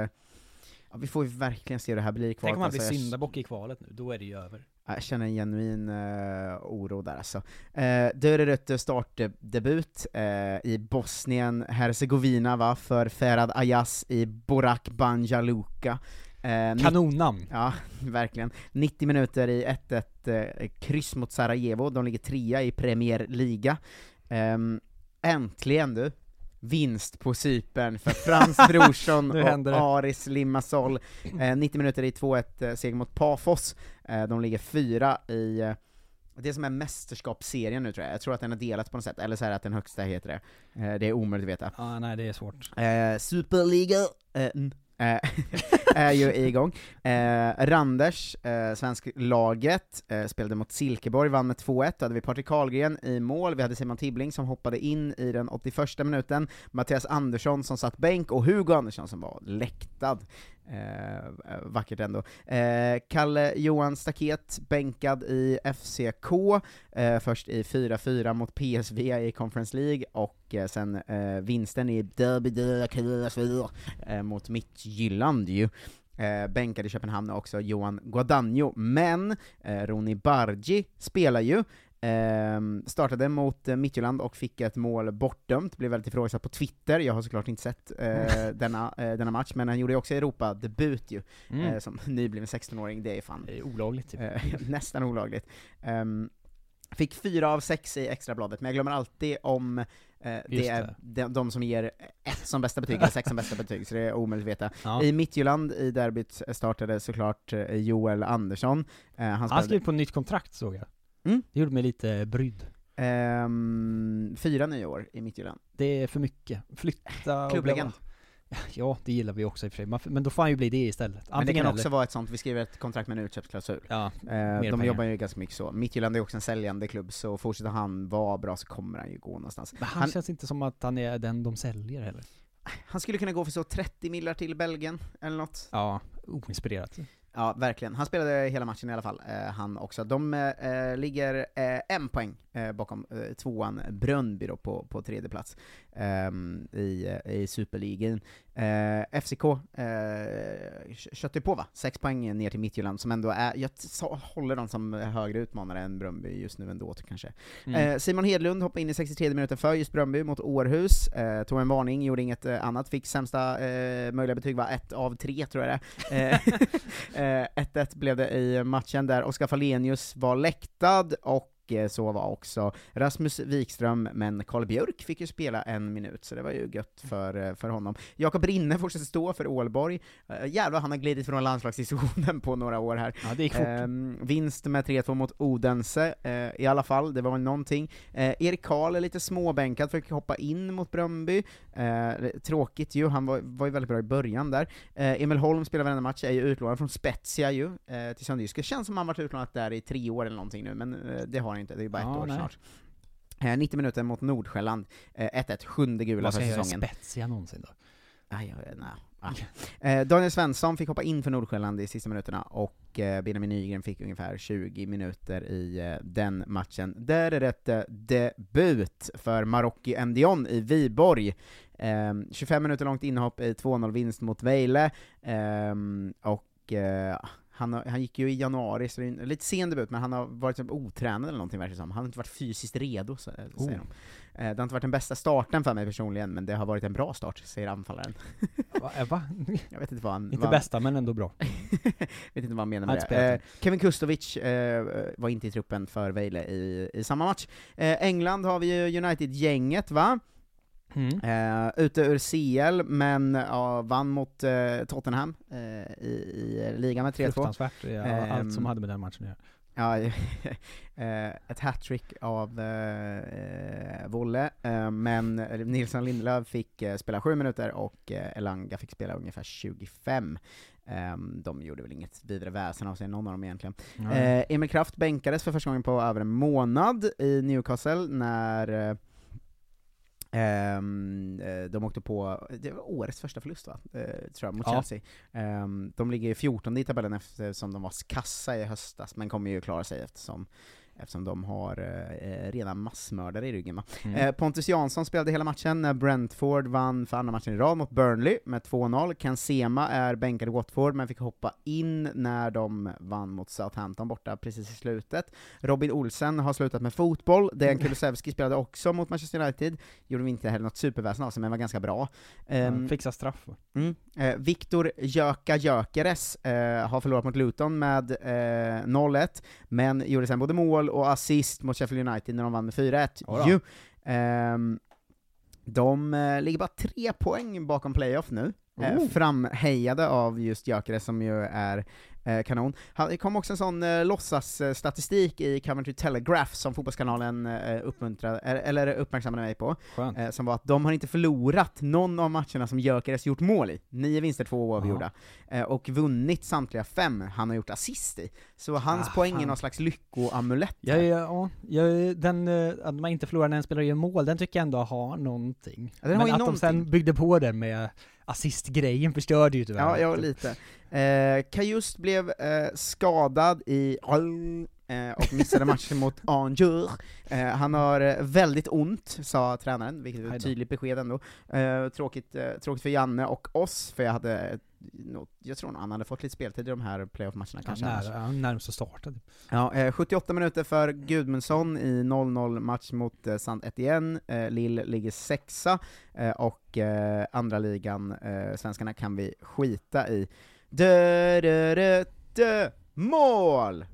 ja, vi får ju verkligen se hur det här blir kvar. Tänk om han blir Alltså, syndabock i kvalet nu, då är det ju över. jag känner en genuin eh, oro där alltså. Uh, Dörrerötte startdebut eh, i Bosnien-Hercegovina va, för Ferad Ayas i Borak Banja Luka. Eh, Kanonnamn! Ja, (laughs) verkligen. 90 minuter i 1-1 eh, kryss mot Sarajevo, de ligger trea i Premier Liga. Ehm, äntligen du! Vinst på Cypern för Frans (laughs) Brorsson och. Aris Limassol. (clears throat) Eh, 90 minuter i 2-1 eh, seger mot Pafos. Eh, de ligger fyra i eh, det som är mästerskapsserien nu tror jag, jag tror att den är delat på något sätt, eller så är det att den högsta heter det. Eh, det är omöjligt att veta. Ja, nej det är svårt. Superliga (laughs) (laughs) är ju igång. Eh, Randers, eh, svensk laget, eh, spelade mot Silkeborg, vann med 2-1, då hade vi Patrik Karlgren i mål, vi hade Simon Tibbling som hoppade in i den 81 minuten, Mattias Andersson som satt bänk, och Hugo Andersson som var läktad. Eh, vackert ändå. Eh, Kalle Johan Staket bänkad i FCK, eh, först i 4-4 mot PSV i Conference League, och eh, sen eh, vinsten i Derby de Karlsruhe eh, mot Midtjylland ju. Eh, bänkad i Köpenhamn också Johan Guadagno, men eh, Roni Bargi spelar ju, Ehm, startade mot eh, Midtjylland och fick ett mål bortdömt, blev väldigt ifrågasatt på Twitter, jag har såklart inte sett eh, (laughs) denna, eh, denna match, men han gjorde ju också Europa-debut ju, Mm. eh, som (laughs) nybliven 16-åring, det är fan Det är olagligt typ. eh, (laughs) nästan olagligt. Ehm, fick fyra av sex i extrabladet, men jag glömmer alltid om eh, det är det. de, de som ger ett som bästa betyg, eller sex som bästa betyg, så det är omöjligt att veta. Ja. I Midtjylland i derbyt startade såklart eh, Joel Andersson, eh, han Han skrev på nytt kontrakt såg jag. Mm. Det gjorde mig lite brydd. Ehm, fyra nya år i Midtjylland. Det är för mycket. Flytta och Klubblegend. Ja, det gillar vi också i och för sig. Man- Men då får han ju bli det istället. Men det Antingen kan eller. också vara ett sånt, vi skriver ett kontrakt med en utköpsklausul. Ja, Eh, de pengar. jobbar ju ganska mycket så. Midtjylland är också en säljande klubb, så fortsätter han vara bra så kommer han ju gå någonstans. Men han, känns inte som att han är den de säljer heller. han skulle kunna gå för så 30 millar till Belgien, eller något. Ja, oinspirerat. Ja, verkligen. Han spelade hela matchen i alla fall, eh, han också. De eh, ligger eh, en poäng eh, bakom eh, tvåan Brönnby då på, på tredje plats ehm, i, eh, i Superligan. Eh, FCK eh, kö- köttar på va? Sex poäng ner till Midtjylland, som ändå är, jag håller dem som högre utmanare än Brönnby just nu ändå kanske. Mm. Eh, Simon Hedlund hoppade in i 63 minuten för just Brönnby mot Århus, eh, tog en varning, gjorde inget eh, annat, fick sämsta eh, möjliga betyg var ett av tre tror jag det är. Eh, (laughs) 1-1 blev det i matchen där Oskar Falenius var läktad, och så var också Rasmus Wikström, men Karl Björk fick ju spela en minut, så det var ju gött för, eh, för honom. Jakob Rinne fortsätter stå för Ålborg, uh, jävlar han har glidit från landslagsdiskussionen (laughs) på några år här. Ja, det gick fort. Ehm, vinst med 3-2 mot Odense, eh, i alla fall, det var väl någonting. Eh, Erik Karl är lite småbänkad, fick hoppa in mot Bröndby, eh, tråkigt ju, han var, var ju väldigt bra i början där. Eh, Emil Holm spelar varenda match, är ju utlånad från Spezia ju, eh, till Sandjyske. Känns som han varit utlånad där i tre år eller någonting nu, men eh, det har han inte, det är bara ett Ja, år nej. snart. Eh, 90 minuter mot Nordsjälland, eh, 1-1, sjunde gula Vad för ska jag göra säsongen. Spezia någonsin då? Aj, aj, nej. Ah. Eh, Daniel Svensson fick hoppa in för Nordsjälland i sista minuterna, och eh, Benjamin Nygren fick ungefär 20 minuter i eh, den matchen. Där är det eh, debut för Marocki Ndion i Viborg. Eh, 25 minuter långt inhopp i 2-0-vinst mot Vejle, eh, och eh, han, har, han gick ju i januari, så det är en lite sen debut, men han har varit typ otränad eller någonting verkar det som. Han har inte varit fysiskt redo, så, säger Oh. de. Eh, Det har inte varit den bästa starten för mig personligen, men det har varit en bra start, säger anfallaren. (laughs) Va? eh, va? (laughs) Jag vet inte vad han... Inte vad, bästa, men ändå bra. (laughs) vet inte vad han menar med det. Eh, Kevin Kustovic eh, var inte i truppen för Vejle i, i samma match. Eh, England har vi ju United-gänget, va? Mm. Eh, ute ur CL, men ja, vann mot eh, Tottenham eh, i, i ligan med 3-2. Fruktansvärt, ja, Ehm, allt som hade med den matchen att göra. Ja, (laughs) ett hattrick av eh, Wolle, men Nilsson Lindelöf fick spela sju minuter och Elanga fick spela ungefär 25. Ehm, de gjorde väl inget vidare väsen av sig, någon av dem egentligen. Eh, Emil Kraft bänkades för första gången på över en månad i Newcastle när eh, Ehm, eh, de åkte på, det var årets första förlust va? Eh, tror jag, mot Ja. Chelsea. Ehm, de ligger ju 14 i tabellen eftersom de var kassa i höstas, men kommer ju klara sig eftersom Eftersom de har eh, redan massmördare i ryggen? Mm. Eh, Pontus Jansson spelade hela matchen när Brentford vann för andra matchen i rad mot Burnley med 2-0. Ken Sema är bänkad i Watford, men fick hoppa in när de vann mot Southampton borta precis i slutet. Robin Olsen har slutat med fotboll, Dejan Kulusevski spelade också mot Manchester United, gjorde vi inte heller något superväsen av sig, men var ganska bra. Ehm, Fixa straff. Mm. Eh, Viktor Jöka Gyökeres eh, har förlorat mot Luton med eh, 0-1, men gjorde sen både mål och assist mot Sheffield United när de vann med 4-1. Jadå. Ju. Ehm, de eh, ligger bara tre poäng bakom playoff nu, Oh. framhejade av just Gyökeres som ju är kanon. Ha- Det kom också en sån eh, låtsasstatistik i Coventry Telegraph som Fotbollskanalen eh, uppmuntrade, eller, uppmärksammade mig på, eh, som var att de har inte förlorat någon av matcherna som Gyökeres gjort mål i. Nio vinster, två oavgjorda. Eh, och vunnit samtliga fem han har gjort assist i. Så hans Ah, poäng är någon slags lyckoamulett. Ja, ja, ja, ja, den, eh, att man inte förlorar när en spelare gör mål, den tycker jag ändå har någonting. Ja, Men att de sen någonting. byggde på den med assistgrejen förstörde ju tyvärr. Ja, ja lite. Eh, Kajust blev eh, skadad i och missade matchen mot (laughs) Angers. Eh, han har eh, väldigt ont, sa tränaren, vilket är ett tydligt besked ändå. Eh, tråkigt, eh, tråkigt för Janne och oss, för jag hade, eh, jag tror han hade fått lite speltid i de här playoff-matcherna kanske annars. När, ja, närmast att starta typ. Ja, eh, 78 minuter för Gudmundsson i 0-0 match mot eh, Saint Etienne, eh, Lille ligger sexa, eh, och eh, andra ligan, eh, svenskarna kan vi skita i. Dö, dö, dö, dö, mål!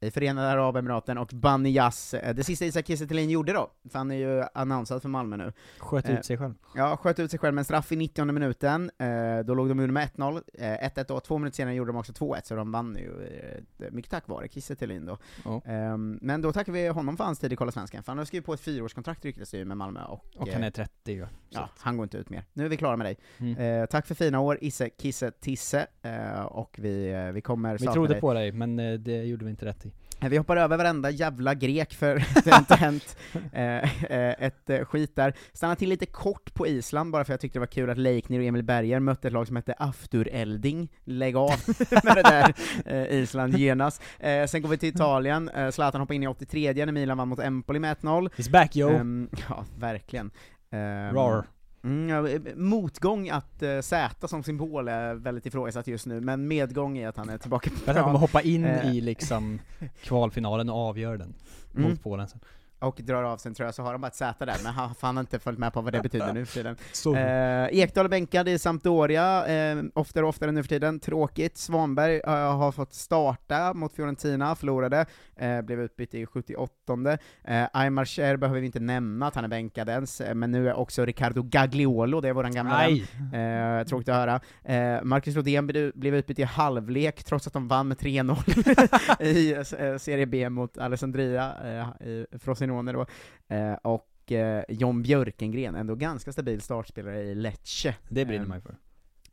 I Förenade Arabemiraten och Baniyas, eh, det sista Isak Kiese gjorde då, för han är ju annonsad för Malmö nu. Sköt Eh, ut sig själv. Ja, sköt ut sig själv med en straff i 90 minuten, eh, då låg de under med 1-0, eh, 1-1 och två minuter senare gjorde de också 2-1, så de vann ju eh, mycket tack vare Kiese då. Ehm, men då tackar vi honom för hans tid i Kolla Svenskan, för han har skrivit på ett fyraårskontrakt det ju med Malmö, och, Och eh, han är 30 ju. Ja, han går inte ut mer. Nu är vi klara med dig. Mm. Eh, tack för fina år, Isse, Kisse, Tisse, eh, och vi, eh, vi kommer Vi trodde dig. på dig, men eh, det gjorde vi inte rätt i. Eh, Vi hoppar över varenda jävla grek för (laughs) det har inte hänt eh, eh, ett skit där. Stanna till lite kort på Island bara för jag tyckte det var kul att Leikner och Emil Berger mötte ett lag som hette Afturelding. Lägg av (laughs) med det där eh, Island genast. Eh, sen går vi till Italien, eh, Zlatan hoppade in i 83 när Milan vann mot Empoli med 1-0. He's back yo! Ehm, ja, verkligen. Um, Rar. Mm, eh, motgång att uh, Z som symbol är väldigt ifrågasatt just nu, men medgång är att han är tillbaka på För att han kommer hoppa in Eh, i liksom (laughs) kvalfinalen och avgör den Mm. mot Polen sen. och drar av sin tröja så har de bara ett Z där, men han han har inte följt med på vad det betyder nu för tiden. (laughs) Eh, Ekdal är bänkad i Sampdoria, eh, oftare och oftare nu för tiden, tråkigt. Svanberg eh, har fått starta mot Fiorentina, förlorade, eh, blev utbytt i 78 eh, Aymar Cher behöver vi inte nämna att han är bänkad ens, eh, men nu är också Riccardo Gagliolo, det är våran gamla Nej. vän. Eh, tråkigt att höra. Eh, Marcus Lodén blev, utbytt i halvlek, trots att de vann med 3-0 (laughs) i Serie B mot Alessandria, eh, i Frosinone då. Eh, och eh, John Björkengren, ändå ganska stabil startspelare i Lecce. Det brinner man ju för.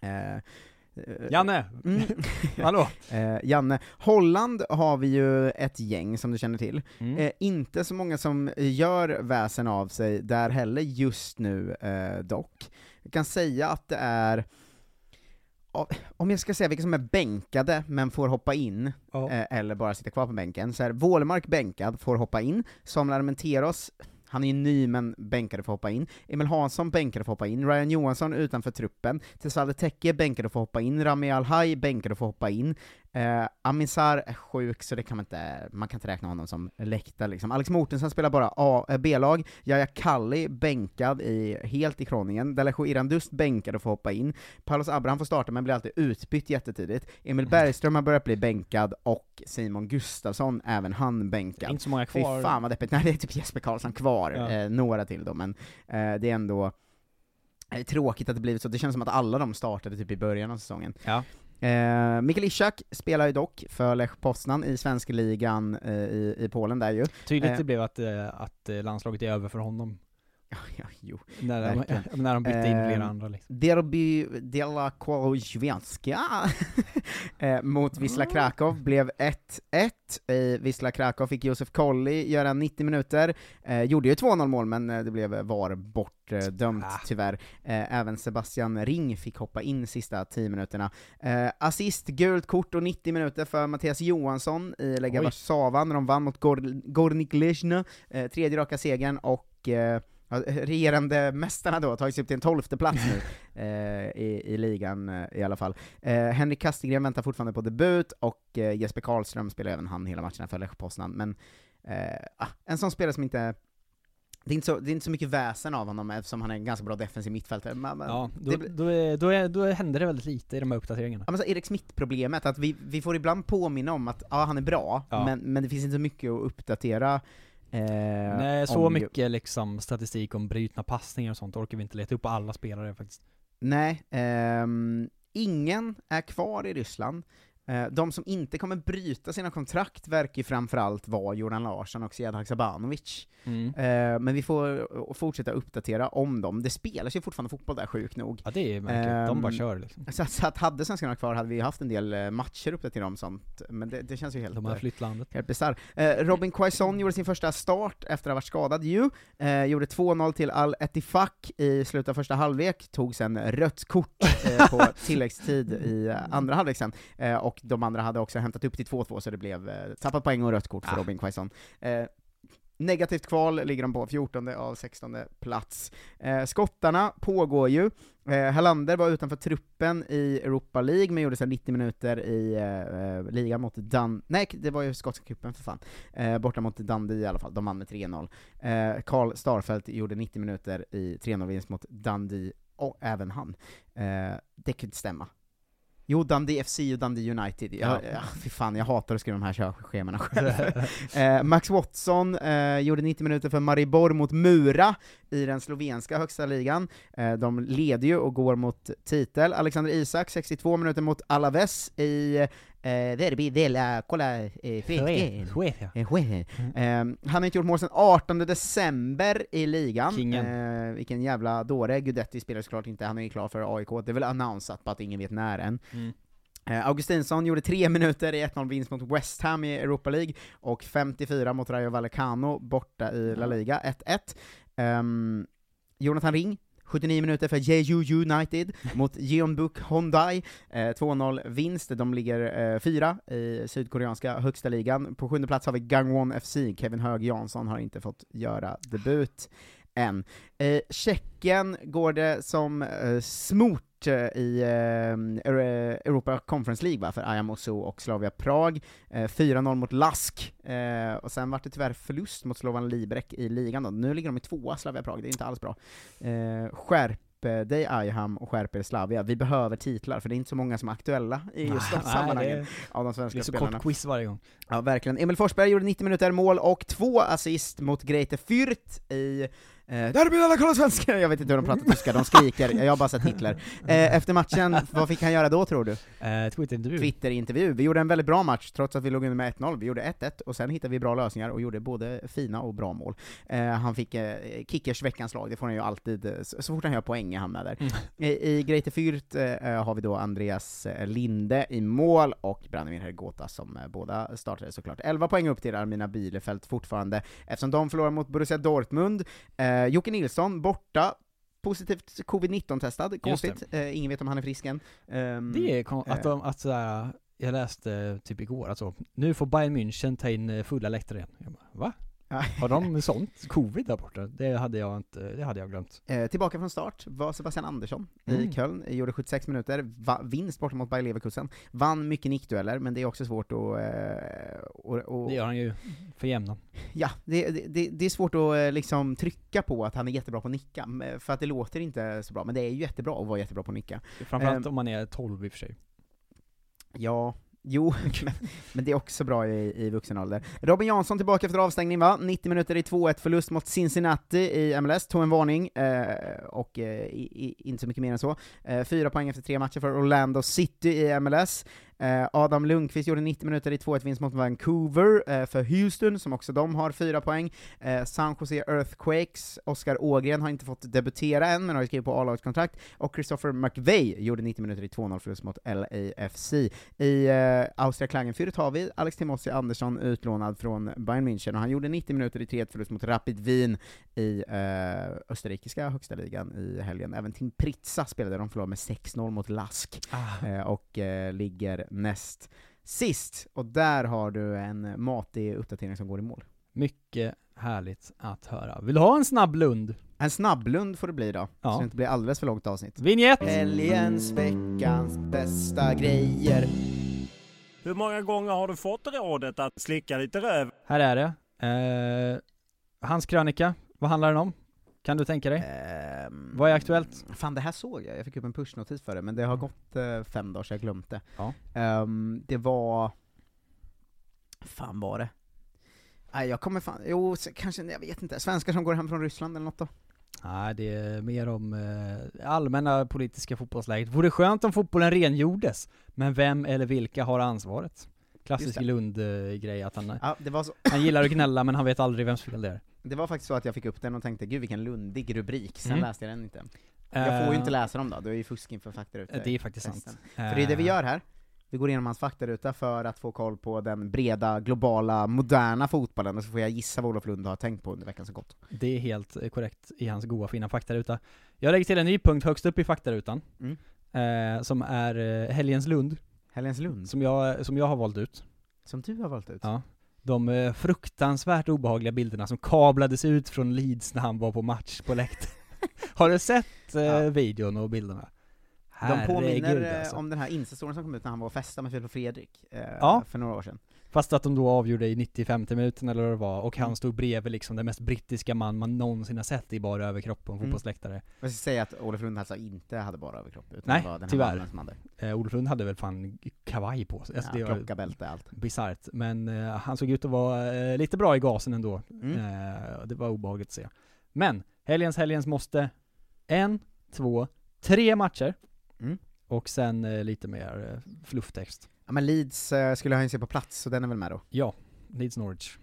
eh, eh, Janne! Mm. (laughs) Hallå! (laughs) Eh, Janne, Holland har vi ju ett gäng som du känner till. Mm. Eh, inte så många som gör väsen av sig där heller just nu eh, dock. Jag kan säga att det är om jag ska säga vilka som är bänkade men får hoppa in, Ja. eh, eller bara sitta kvar på bänken, så är Wålemark bänkad, får hoppa in, Samuel Armenteros, han är ju ny men bänkade får hoppa in, Emil Hansson bänkade får hoppa in, Ryan Johansson utanför truppen, Tesfalde Tekke bänkade får hoppa in, Rami Alhaj bänkade får hoppa in, eh, Amisar är sjuk så det kan man inte, man kan inte räkna honom som läktare liksom. Alex Mortensen spelar bara A- eh, B-lag, Jaja Kalli bänkad i, helt i kroningen, Delejo Irandust bänkad och får hoppa in, Paulus Abraham får starta men blir alltid utbytt jättetidigt, Emil Bergström har börjat bli bänkad, och Simon Gustafsson, även han bänkad. Inte så många Fy kvar. fan vad deppigt, nej det är typ Jesper Karlsson kvar, Ja. eh, några till då, men eh, det är ändå eh, tråkigt att det blivit så, det känns som att alla de startade typ i början av säsongen. Ja. Eh, Mikael Ishak spelar ju dock för Lech Poznan i svenska ligan eh, i, i Polen där ju. Tydligt Eh, det blev att, eh, att eh, landslaget är över för honom. (laughs) ja, jo. När de, Verkligen. (laughs) när de bytte in flera Eh, andra liksom. Derby della Koloświanska (laughs) eh, mot Wisla Krakow blev 1-1. I Wisla Krakow fick Josef Kolli göra 90 minuter, eh, gjorde ju 2-0 mål men eh, det blev VAR bortdömt Ah. tyvärr. Eh, även Sebastian Ring fick hoppa in sista 10 minuterna. Eh, assist, gult kort och 90 minuter för Mattias Johansson i Lega. Warszawa när de vann mot Gor- Gornik Lizhny, eh, tredje raka segern och eh, Ja, regerande mästarna då har tagit sig upp till en tolfte plats nu (laughs) eh, i, i ligan eh, i alla fall. Eh, Henrik Kastegren väntar fortfarande på debut, och eh, Jesper Karlström spelar även han hela matcherna för Lech Poznan, men eh, ah, en sån spelare som inte det är, inte så, det är inte så mycket väsen av honom eftersom han är en ganska bra defensiv mittfältare. Ja, då, det då, är, då, är, då händer det väldigt lite i de här uppdateringarna. Ja, men så Erik Smith-problemet, att vi, vi får ibland påminna om att ja, han är bra, Ja. men, men det finns inte så mycket att uppdatera eh, Nej, så ju- mycket liksom statistik om brytna passningar och sånt orkar vi inte leta upp alla spelare faktiskt. Nej, ehm, ingen är kvar i Ryssland. Eh, De som inte kommer bryta sina kontrakt verkar ju framförallt vara Jordan Larsson och Sead Haksabanovic. Mm. Eh, Men vi får eh, fortsätta uppdatera om dem. Det spelas ju fortfarande fotboll där, sjukt nog. Ja det är märkligt, de bara Ehm, kör liksom. Så, så att hade svenskarna kvar hade vi haft en del matcher uppdaterade om sånt, men det, det känns ju helt... De har flytt landet. Helt bisarr. Eh, Robin Quaison gjorde sin första start efter att ha varit skadad ju, gjorde 2-0 till Al Ettifaq i slutet av första halvlek, tog sen rött kort på (laughs) tilläggstid i andra halvlek sen, eh, och de andra hade också hämtat upp till 2-2 så det blev eh, tappat poäng och rött kort för Ah. Robin Quaison. Eh, Negativt kval ligger de på 14 av 16 plats. Eh, skottarna pågår ju. Eh, Hallander var utanför truppen i Europa League, men gjorde sen 90 minuter i eh, eh, ligan mot Dun... Nej, det var ju skotska cupen för fan. Eh, borta mot Dundee i alla fall, de vann med 3-0. Eh, Karl Starfelt gjorde 90 minuter i 3-0-vinst mot Dundee, och även han. Eh, det kunde inte stämma. Jo, Dundee FC och Dundee United. Jag, Ja. fy fan, jag hatar att skriva de här schemana (laughs) själv. eh, Max Watson eh, gjorde 90 minuter för Maribor mot Mura i den slovenska högsta ligan. Eh, de leder ju och går mot titel. Alexander Isak, 62 minuter mot Alaves i eh, Derby de la Cola eh. Eh. Eh, han har inte gjort mål sedan 18 december i ligan. Eh, vilken jävla dåre. Gudetti spelar såklart inte, han är ju klar för AIK. Det är väl annonsat på att ingen vet när än. Mm. Eh, Augustinsson gjorde tre (laughs) minuter i 1-0 vinst mot West Ham i Europa League, och 54 mot Rayo Vallecano borta i La Liga, 1-1. Ehm, Jonathan Ring, 79 minuter för Jeju United (laughs) mot Jeonbuk Hyundai, eh, 2-0 vinst, de ligger eh, fyra i sydkoreanska högsta ligan. På sjunde plats har vi Gangwon FC, Kevin Hög Jansson har inte fått göra debut än. Eh, Tjeckien går det som eh, smort eh, i eh, Euro- Europa Conference League va, för Aja Mosu och Slavia Prag. Eh, 4-0 mot Lask, eh, och sen vart det tyvärr förlust mot Slovan Liberec i ligan då. Nu ligger de i tvåa, Slavia Prag, det är inte alls bra. Eh, skärp eh, dig Ajham och skärp er Slavia. Vi behöver titlar, för det är inte så många som är aktuella i just de sammanhangen det- av de Det svenska är så spelarna. kort quiz varje gång. Ja, verkligen. Emil Forsberg gjorde 90 minuter mål och två assist mot Greite Fürth i Eh, där blir alla kolla svenska! Jag vet inte hur de pratar tyska, de skriker, jag har bara sett Hitler. (laughs) Eh, efter matchen, vad fick han göra då tror du? Eh, Twitterintervju. Twitterintervju. Vi gjorde en väldigt bra match, trots att vi låg under med 1-0. Vi gjorde 1-1, och sen hittade vi bra lösningar och gjorde både fina och bra mål. Eh, han fick eh, Kickers veckans lag, det får han ju alltid, eh, så, så fort han gör poäng är han med där. I, i Greite Fürth eh, har vi då Andreas eh, Linde i mål, och Branimir Hergota som eh, båda startade såklart. 11 poäng upp till Armina Bielefeld fortfarande, eftersom de förlorar mot Borussia Dortmund. Eh, Jocke Nilsson, borta, positivt covid-19-testad, konstigt. Eh, ingen vet om han är frisk än. Ehm, Det är kon- att eh, de, att sådär, jag läste typ igår, alltså, nu får Bayern München ta in eh, fulla läktare igen. Jag bara, va? Har de sånt covid där borta? Det hade jag inte, det hade jag glömt. Eh, tillbaka från start var Sebastian Andersson i Mm. Köln, gjorde 76 minuter, va- vinst borta mot Bayer Leverkusen, vann mycket nickdueller, men det är också svårt att... Eh, och, och, Det gör han ju för jämna. Ja, det, det- det, är svårt att eh, liksom trycka på att han är jättebra på att nicka, för att det låter inte så bra, men det är ju jättebra att vara jättebra på att nicka. Framförallt Ehm, om man är 12 i och för sig. Ja, jo, (laughs) men, men det är också bra i, i vuxen ålder. Robin Jansson tillbaka efter avstängning va? 90 minuter i 2-1 förlust mot Cincinnati i MLS, tog en varning, eh, och eh, i, i, inte så mycket mer än så. Eh, fyra poäng efter tre matcher för Orlando City i MLS. Eh, Adam Lundqvist gjorde 90 minuter i 2-1 vinst mot Vancouver eh, för Houston, som också de har fyra poäng. Eh, San Jose Earthquakes, Oskar Ågren har inte fått debutera än, men har skrivit på A-lagskontrakt, och Christopher McVeigh gjorde 90 minuter i 2-0 förlust mot LAFC. I Austria Klagenfurt har vi Alex Timossi Andersson utlånad från Bayern München, och han gjorde 90 minuter i 3-1 förlust mot Rapid Wien i österrikiska högsta ligan i helgen. Även Tim Pritsa spelade, de förlorade med 6-0 mot Lask, eh, och eh, ligger näst sist. Och där har du en matig uppdatering som går i mål. Mycket härligt att höra. Vill du ha en snabb Lund? En snabblund får det bli då, Ja. så det inte blir alldeles för långt avsnitt. Vinjett! Helgens, veckans bästa grejer. Hur många gånger har du fått rådet att slicka lite röv? Här är det. Eh, hans krönika, vad handlar den om? Kan du tänka dig? Ehm, vad är aktuellt? Fan det här såg jag, jag fick upp en pushnotis för det, men det har gått eh, fem dagar så jag glömt det. Ja. Ehm, det var... fan var det? Nej jag kommer fan, jo s- kanske, jag vet inte, svenskar som går hem från Ryssland eller något då? Nej, det är mer om eh, allmänna politiska fotbollsläget. Vore skönt om fotbollen rengjordes, men vem eller vilka har ansvaret? Klassisk Just det. Lund-grej att han, Ja, det var så. han gillar att gnälla men han vet aldrig vems fel det är. Det var faktiskt så att jag fick upp den och tänkte, gud vilken lundig rubrik, sen Mm. läste jag den inte. Jag får ju Eh, inte läsa dem då, det är ju fusk inför faktarutor. Det är faktiskt sant. Festen. För det är det vi Eh, gör här, vi går igenom hans faktaruta för att få koll på den breda, globala, moderna fotbollen, och så får jag gissa vad Olof Lund har tänkt på under veckan som gått. Det är helt eh, korrekt i hans goa fina faktaruta. Jag lägger till en ny punkt högst upp i faktarutan, Mm. eh, som är eh, Helgens Lund. Helgens Lund? Som jag, som jag har valt ut. Som du har valt ut? Ja. De eh, fruktansvärt obehagliga bilderna som kablades ut från Leeds när han var på match på läktaren. (laughs) har du sett eh, videon och bilderna? De påminner Herregud, eh, alltså. om den här Insta-storyn som kom ut när han var och festade med Filip och Fredrik, eh, Ja. för några år sedan. Fast att de då avgjorde i 95 minuten eller vad det var, och han Mm. stod bredvid liksom den mest brittiska man man någonsin har sett i bara överkropp på en Mm. fotbollsläktare. Jag ska säga att Olof Lund alltså inte hade bara överkropp, utan Nej, det var den här tyvärr. mannen som hade. Eh, Olof Lund hade väl fan kavaj på sig. Alltså, Ja, det var klocka, bälte, allt. Bisarrt. Men eh, han såg ut att vara eh, lite bra i gasen ändå. Mm. Eh, det var obehagligt att se. Men, helgens helgens måste en, två, tre matcher. Mm. Och sen eh, lite mer eh, flufftext. Ja men Leeds eh, skulle ha en sig på plats, så den är väl med då? Ja, Leeds Norwich.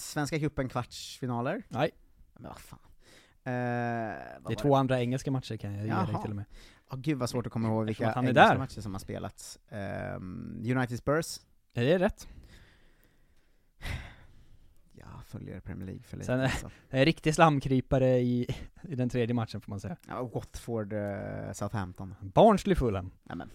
Svenska cupen kvartsfinaler? Nej. Men vad fan. Det är två andra engelska matcher kan jag ge dig till och med. Åh gud vad svårt att komma ihåg vilka han är engelska där. matcher som har spelats. Ehm, United Spurs? Ja, det är rätt. (sighs) Jag följer Premier League för lite. Sen alltså. är riktig slamkrypare i, i den tredje matchen får man säga. Ja, Watford, eh, Southampton. Barnsley Fulham. Nämen.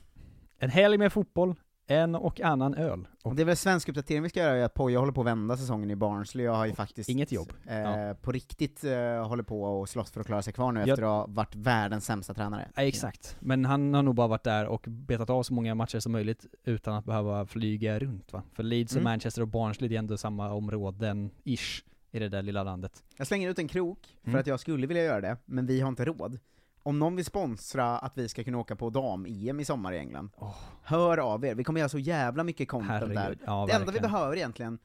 En helg med fotboll, en och annan öl. Och det är väl svensk uppdatering vi ska göra, att Poja håller på att vända säsongen i Barnsley, jag har ju faktiskt inget jobb. Eh, Ja. på riktigt eh, håller på och slåss för att klara sig kvar nu Jag- efter att ha varit världens sämsta tränare. Ja, exakt. Men han har nog bara varit där och betat av så många matcher som möjligt utan att behöva flyga runt va? För Leeds och Mm. Manchester och Barnsley det är ändå samma områden, ish, i det där lilla landet. Jag slänger ut en krok, för Mm. att jag skulle vilja göra det, men vi har inte råd. Om någon vill sponsra att vi ska kunna åka på dam-EM i sommar i England, hör av er, vi kommer göra så jävla mycket content Herregud, där. ja, det enda vi behöver egentligen,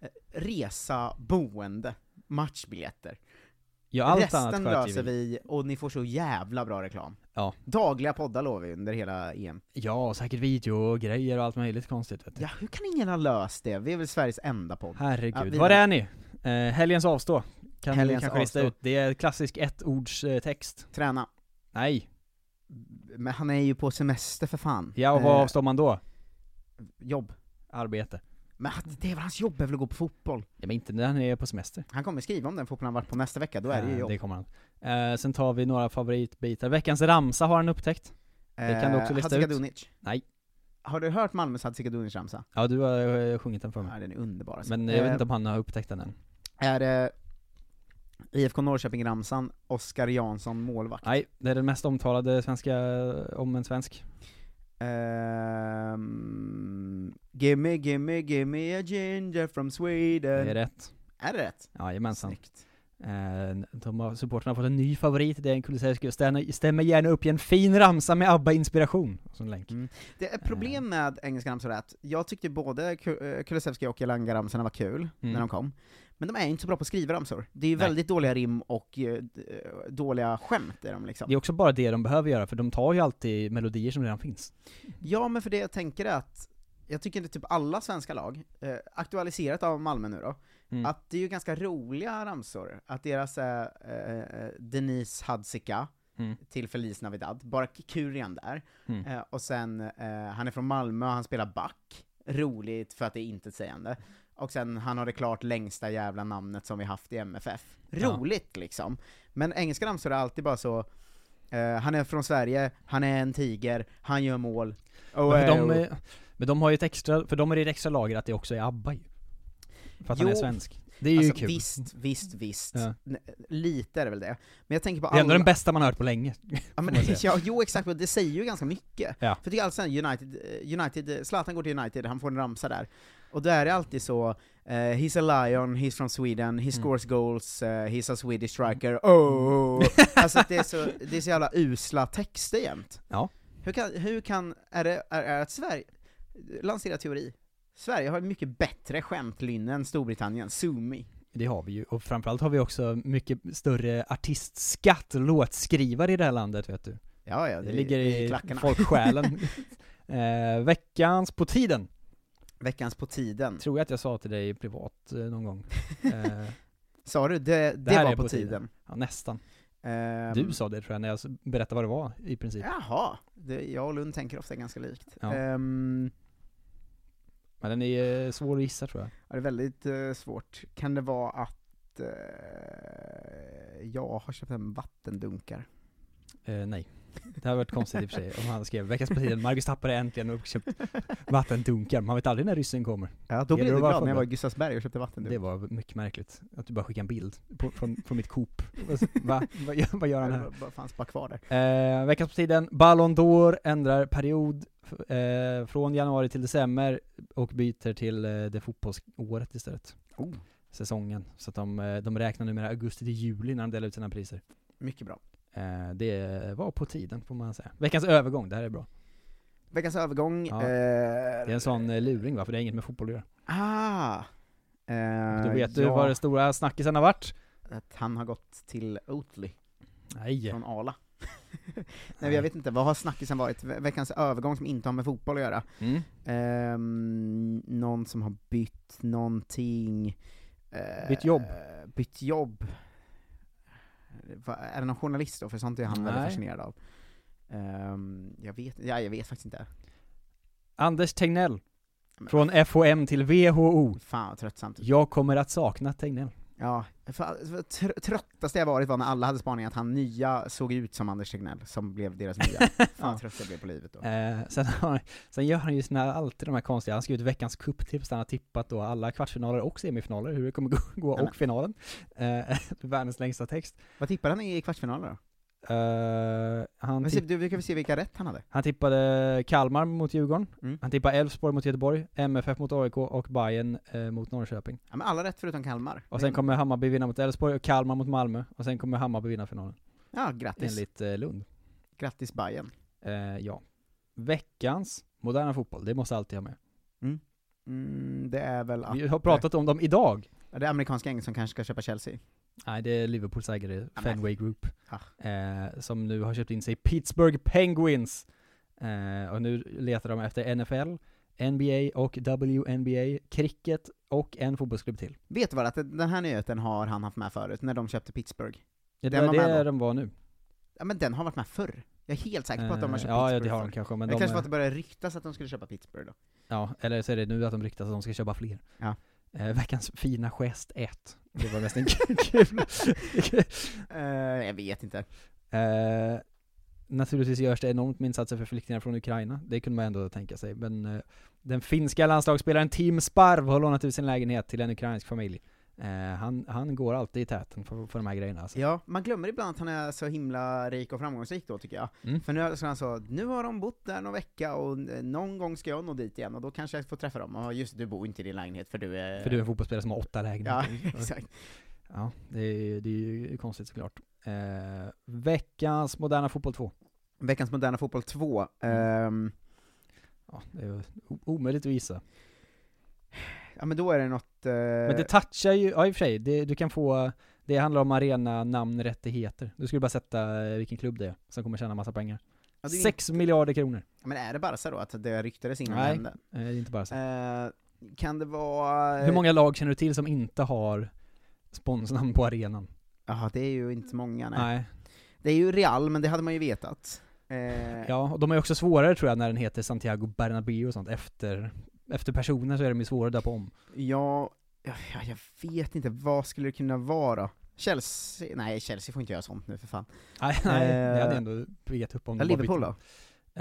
eh, resa, boende, matchbiljetter. Ja, allt Resten löser vi. vi, och ni får så jävla bra reklam. Ja. Dagliga poddar lovar vi under hela EM. Ja, och säkert video och grejer och allt möjligt konstigt vet du. Ja, hur kan ingen ha löst det? Vi är väl Sveriges enda podd. Herregud. Ja, vi- Var är ni? Eh, helgens avstå. Kan Helgens du kanske lista ut. Det är klassisk ettords eh. Träna. Nej. Men han är ju på semester för fan. Ja, och vad Eh, avstår man då? Jobb. Arbete. Men det är väl hans jobb, är väl att gå på fotboll? Ja, men inte när han är på semester. Han kommer skriva om den fotbollen han varit på nästa vecka, då är det ju jobb. Det kommer han. Eh, sen tar vi några favoritbitar. Veckans ramsa har han upptäckt. Det kan du också Eh, lista ut. Hadzikadunic. Nej. Har du hört Malmös Hadzikadunic-ramsa? Ja, du har sjungit den för mig. Ja, den är underbar alltså. Men jag vet inte om han har upptäckt den än. Är det IFK Norrköping-ramsan, Oskar Jansson målvakt? Nej, det är den mest omtalade svenska om en svensk. Ehm, gimme, gimme, gimme a ginger from Sweden. Det är rätt. Är det rätt? Jajamensan. Snyggt. Eh, de har, supporterna har fått en ny favorit, det är en Kulusevski, och stämmer, gärna upp i en fin ramsa med ABBA-inspiration, som länk. Mm. Det är problem med engelska ramsor att jag tyckte både eh, Kulusevski och Elanga-ramsorna var kul när Mm. de kom, men de är inte så bra på att skriva ramsor. Det är ju väldigt dåliga rim och eh, eh, dåliga skämt i dem liksom. Det är också bara det de behöver göra, för de tar ju alltid melodier som redan finns. Ja, men för det jag tänker är att, jag tycker inte typ alla svenska lag, eh, aktualiserat av Malmö nu då, Mm. att det är ju ganska roliga ramsor, att deras eh, eh, Denise Hadzika Mm. till Feliz Navidad, bara Kurian där, Mm. eh, och sen, eh, han är från Malmö, han spelar back, roligt för att det är intetsägande, och sen han har det klart längsta jävla namnet som vi haft i MFF. Ja. Roligt liksom, men engelska ramsor är alltid bara så, eh, han är från Sverige, han är en tiger, han gör mål, och, Men, eh, de, är- men de har ju ett extra, för de är det ett extra lager att det också är ABBA ju. För att han är Jo, svensk. Det är ju alltså, kul. Visst, visst, visst. Ja. Lite är det väl det. Men jag tänker på Det är ändå alla... den bästa man har hört på länge. Ja, men, (laughs) (laughs) ja, jo exakt, det säger ju ganska mycket. Ja. För tycker alltid såhär, United, eh, United, Zlatan går till United, han får en ramsa där. Och då är det alltid så, eh, he's a lion, he's from Sweden, he Mm. scores goals, eh, he's a Swedish striker, oh! (laughs) alltså det är, så, det är så jävla usla texter jämt. Ja. Hur kan, hur kan, är det, är, är att Sverige, lansera teori, Sverige har mycket bättre skämtlynne än Storbritannien, me. Det har vi ju, och framförallt har vi också mycket större artistskatt, låtskrivare i det här landet vet du. Ja, ja, det, det- ligger i i klackarna. folksjälen. (laughs) eh, veckans på tiden. Veckans på tiden. Tror jag att jag sa till dig privat eh, någon gång. (laughs) Eh, Sa du? Det, det, här var är på tiden. Ja, nästan. Ehm, Du sa det tror jag när jag berättade vad det var i princip. Jaha, det, jag och Lund tänker ofta ganska likt. Ja. Ehm, Men den är eh, svår att gissa tror jag. ja, det är väldigt eh, svårt. Kan det vara att eh, jag har köpt en vattendunkar? Eh, nej. Det hade varit konstigt i och för sig om han skrev veckans på tiden, Marcus tappade äntligen och köpt vattendunkar. Man vet aldrig när ryssen kommer. Ja, då blev du glad när jag var i. Gustavsberg och köpte vattendunkar. Det var mycket märkligt, att du bara skickade en bild på, från, från mitt Coop. Va? Vad gör, vad gör han här? Vad fanns bara kvar där? Eh, veckans på tiden, Ballon d'Or ändrar period eh, från januari till december och byter till eh, det fotbollsåret istället. Oh. Säsongen. Så att de, eh, de räknar numera augusti till juli när de delar ut sina priser. Mycket bra. Eh, det var på tiden får man säga. Veckans övergång, det här är bra. Veckans övergång, Ja. eh, Det är en sån eh, luring va, för det har inget med fotboll att göra. Ah! Eh, Du vet du ja, vad det stora snackisen har varit? Att han har gått till Oatly. Nej. Från Ala. (laughs) Nej, jag vet inte, vad har snackisen varit? Ve- Veckans övergång som inte har med fotboll att göra? Mm. Ehm, någon som har bytt någonting... eh, Bytt jobb. Bytt jobb. Är det någon journalist då? För sånt är han väldigt Nej. fascinerad av. Ehm, jag vet, ja, jag vet faktiskt inte. Anders Tegnell. Från FHM till WHO. Fan vad tröttsamt. Jag kommer att sakna Tegnell. Ja, för, för tr- tröttaste jag varit var när alla hade spaningar att han nya såg ut som Anders Tegnell, som blev deras nya. (laughs) Fan Ja. trött jag blev på livet då. Eh, sen, har, sen gör han ju sina, alltid de här konstiga, han skriver ut veckans cuptips där han har tippat då alla kvartsfinaler och semifinaler, hur det kommer gå, gå och finalen. Eh, (laughs) världens längsta text. Vad tippade han i kvartsfinalen då? Eh, han, Men se, du, vi kan väl se vilka rätt han hade? han tippade Kalmar mot Djurgården, Mm. han tippade Elfsborg mot Göteborg, MFF mot AIK och Bayern eh, mot Norrköping. Ja men alla rätt förutom Kalmar. Och sen kommer Hammarby vinna mot Elfsborg och Kalmar mot Malmö, och sen kommer Hammarby vinna finalen. Ja, grattis. Enligt eh, Lund. Grattis Bayern. Eh, ja. Veckans moderna fotboll, det måste alltid ha med. Mm, det är väl att... Vi har pratat om dem idag. Det är amerikanska gäng som kanske ska köpa Chelsea. Nej, det är Liverpools ägare, Fenway Group, eh, som nu har köpt in sig Pittsburgh Penguins. Eh, och nu letar de efter NFL, NBA och WNBA, cricket och en fotbollsklubb till. Vet du vad, att den här nyheten har han haft med förut, när de köpte Pittsburgh. Ja, det Den var med det de var nu. Ja men den har varit med förr. Jag är helt säker på att de har Eh, köpt ja, ja, Pittsburgh det har de kanske, men det de kanske var är- att det började ryktas att de skulle köpa Pittsburgh då. Ja, eller så är det nu att de ryktas att de ska köpa fler. Ja. Eh, veckans fina gest 1. Det var mest en (laughs) kul. Eh, jag vet inte. Eh, naturligtvis görs det enormt med insatser för flyktingar från Ukraina, det kunde man ändå tänka sig, men eh, den finska landslagsspelaren Tim Sparv har lånat ut sin lägenhet till en ukrainsk familj. Eh, han, han går alltid i täten för, för de här grejerna alltså. Ja, man glömmer ibland att han är så himla rik och framgångsrik då tycker jag. Mm. För nu så han sa, nu har de bott där någon vecka och eh, någon gång ska jag nå dit igen och då kanske jag får träffa dem. Och just du bor inte i din lägenhet för du är... För du är en fotbollsspelare som har åtta Ja, (laughs) lägenheter. exakt. Ja, det är, det är ju konstigt såklart. Eh, veckans moderna fotboll 2. Veckans moderna fotboll 2. Mm. ehm, Ja, det är omöjligt att gissa. ja men då är det något... eh, Men det touchar ju, ja i och för sig, det, du kan få, det handlar om arena, namn, rättigheter. Du skulle bara sätta eh, vilken klubb det är, som kommer tjäna massa pengar. Ja, det Sex miljarder kronor. Men är det bara så då, att det ryktades innan det Nej, hände? eh, det är inte bara så. Eh, kan det vara... Hur många lag känner du till som inte har sponsnamn på arenan? Jaha, det är ju inte många nej. Nej. Det är ju Real, men det hade man ju vetat. Eh, Ja, och de är också svårare tror jag när den heter Santiago Bernabéu och sånt. Efter, efter personer så är de ju svårare att döpa om. Ja, ja, ja, jag vet inte, vad skulle det kunna vara? Chelsea? Nej, Chelsea får inte göra sånt nu för fan. Nej, nej Eh, det hade ändå gett upp om de Liverpool då?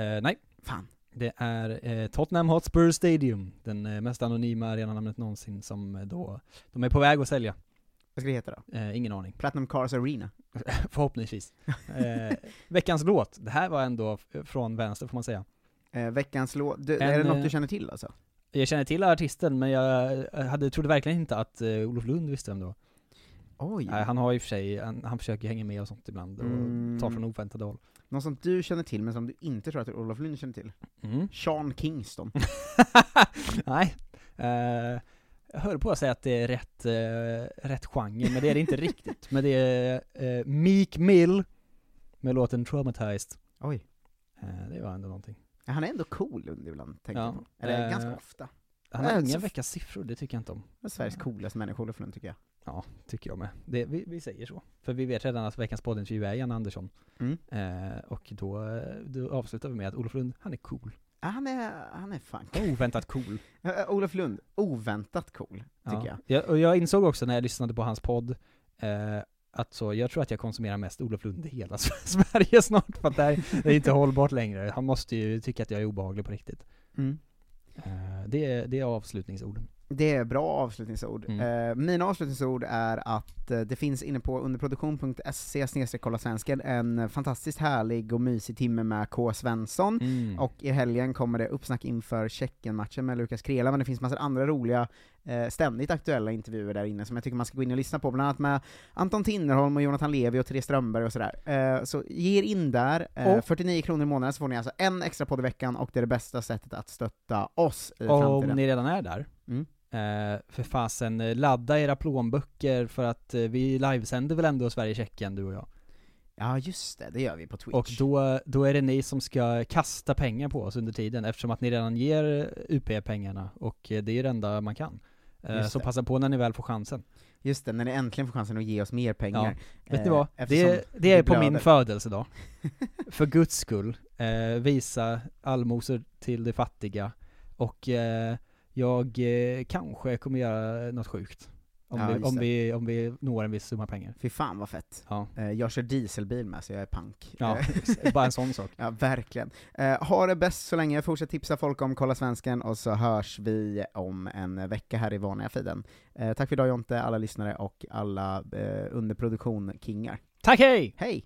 Eh, nej. Fan. Det är eh, Tottenham Hotspur Stadium, den eh, mest anonyma arenanamnet någonsin som eh, då, de är på väg att sälja. Vad ska det heta då? Eh, ingen aning. Platinum Cars Arena? (laughs) Förhoppningsvis. Eh, veckans låt, det här var ändå från vänster får man säga. Eh, veckans låt, du, En, är det något eh, du känner till alltså? Jag känner till artisten, men jag hade, trodde verkligen inte att eh, Olof Lund visste vem det var. Oj. Nej, han har i och för sig, han, han försöker hänga med och sånt ibland och Mm. ta från oväntade håll. Något som du känner till, men som du inte tror att Olof Lund känner till? Mm. Sean Kingston. (laughs) Nej. Eh, jag höll på att säga att det är rätt, eh, rätt genre, men det är det inte (laughs) riktigt. Men det är eh, Meek Mill med låten Traumatized. Oj. Eh, det var ändå någonting. Ja, Han är ändå cool Lund ibland, tänker Ja, jag på. Eller eh, ganska ofta. Han har Eh, inga veckans siffror, det tycker jag inte om. Han är Sveriges coolaste människa, Olof Lund, tycker jag. Ja, tycker jag med. Det, vi, vi säger så. För vi vet redan att veckans poddintervju är Jan Andersson. Mm. Eh, och då, då avslutar vi med att Olof Lund, han är cool. Ja, han är, han är fan Oväntat cool. (laughs) Eh, Olof Lund, oväntat cool, tycker ja. jag. Och jag insåg också när jag lyssnade på hans podd, eh, att så, jag tror att jag konsumerar mest Olof Lund i hela Sverige snart, för att det, här, det är inte hållbart längre. Han måste ju tycka att jag är obehaglig på riktigt. Mm. Eh, det, är, det är avslutningsorden. Det är bra avslutningsord. Mm. Eh, mina avslutningsord är att eh, det finns inne på underproduktion.se kolla svensken en fantastiskt härlig och mysig timme med K. Svensson, Mm. och i helgen kommer det uppsnack inför Tjeckien-matchen med Lukas Krela, men det finns massor andra roliga, eh, ständigt aktuella intervjuer där inne som jag tycker man ska gå in och lyssna på, bland annat med Anton Tinnerholm och Jonathan Levi och Therese Strömberg och sådär. Eh, så ge er in där, Och- 49 kronor i månaden så får ni alltså en extra podd i veckan, och det är det bästa sättet att stötta oss i Om framtiden. ni redan är där, Mm. Eh, för fasen, eh, ladda era plånböcker för att eh, vi livesänder väl ändå Sverige-Tjeckien, du och jag. Ja just det, det gör vi på Twitch. Och då, då är det ni som ska kasta pengar på oss under tiden, eftersom att ni redan ger UP-pengarna, och det är det enda man kan. Just så det. passa på när ni väl får chansen. Just det, när ni äntligen får chansen att ge oss mer pengar. Vet ni vad? Det, det är på min födelsedag. (laughs) För guds skull, eh, visa allmosor till de fattiga, och eh, jag eh, kanske kommer göra något sjukt. Om, Ja, vi, om, vi, om vi når en viss summa pengar. Fy fan vad fett. Ja. Eh, jag kör dieselbil med, så jag är pank. Ja, Eh, (laughs) bara en sån sak. (laughs) Ja, verkligen. Eh, ha det bäst så länge, fortsätt tipsa folk om Kolla Svensken, och så hörs vi om en vecka här i vanliga feeden. Tack för idag Jonte, alla lyssnare och alla eh, under produktion-kingar. Tack, hej! Hej!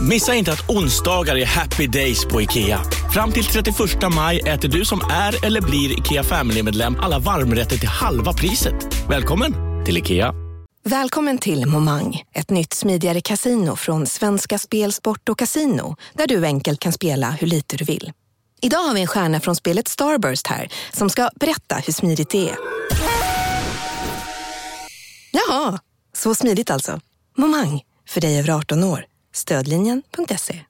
Missa inte att onsdagar är happy days på IKEA. Fram till 31 maj äter du som är eller blir IKEA Family-medlem alla varmrätter till halva priset. Välkommen till IKEA. Välkommen till Momang, ett nytt smidigare kasino från Svenska Spel, Sport och Casino, där du enkelt kan spela hur lite du vill. Idag har vi en stjärna från spelet Starburst här, som ska berätta hur smidigt det är. Jaha, så smidigt alltså. Momang, för dig över 18 år. Stödlinjen.se.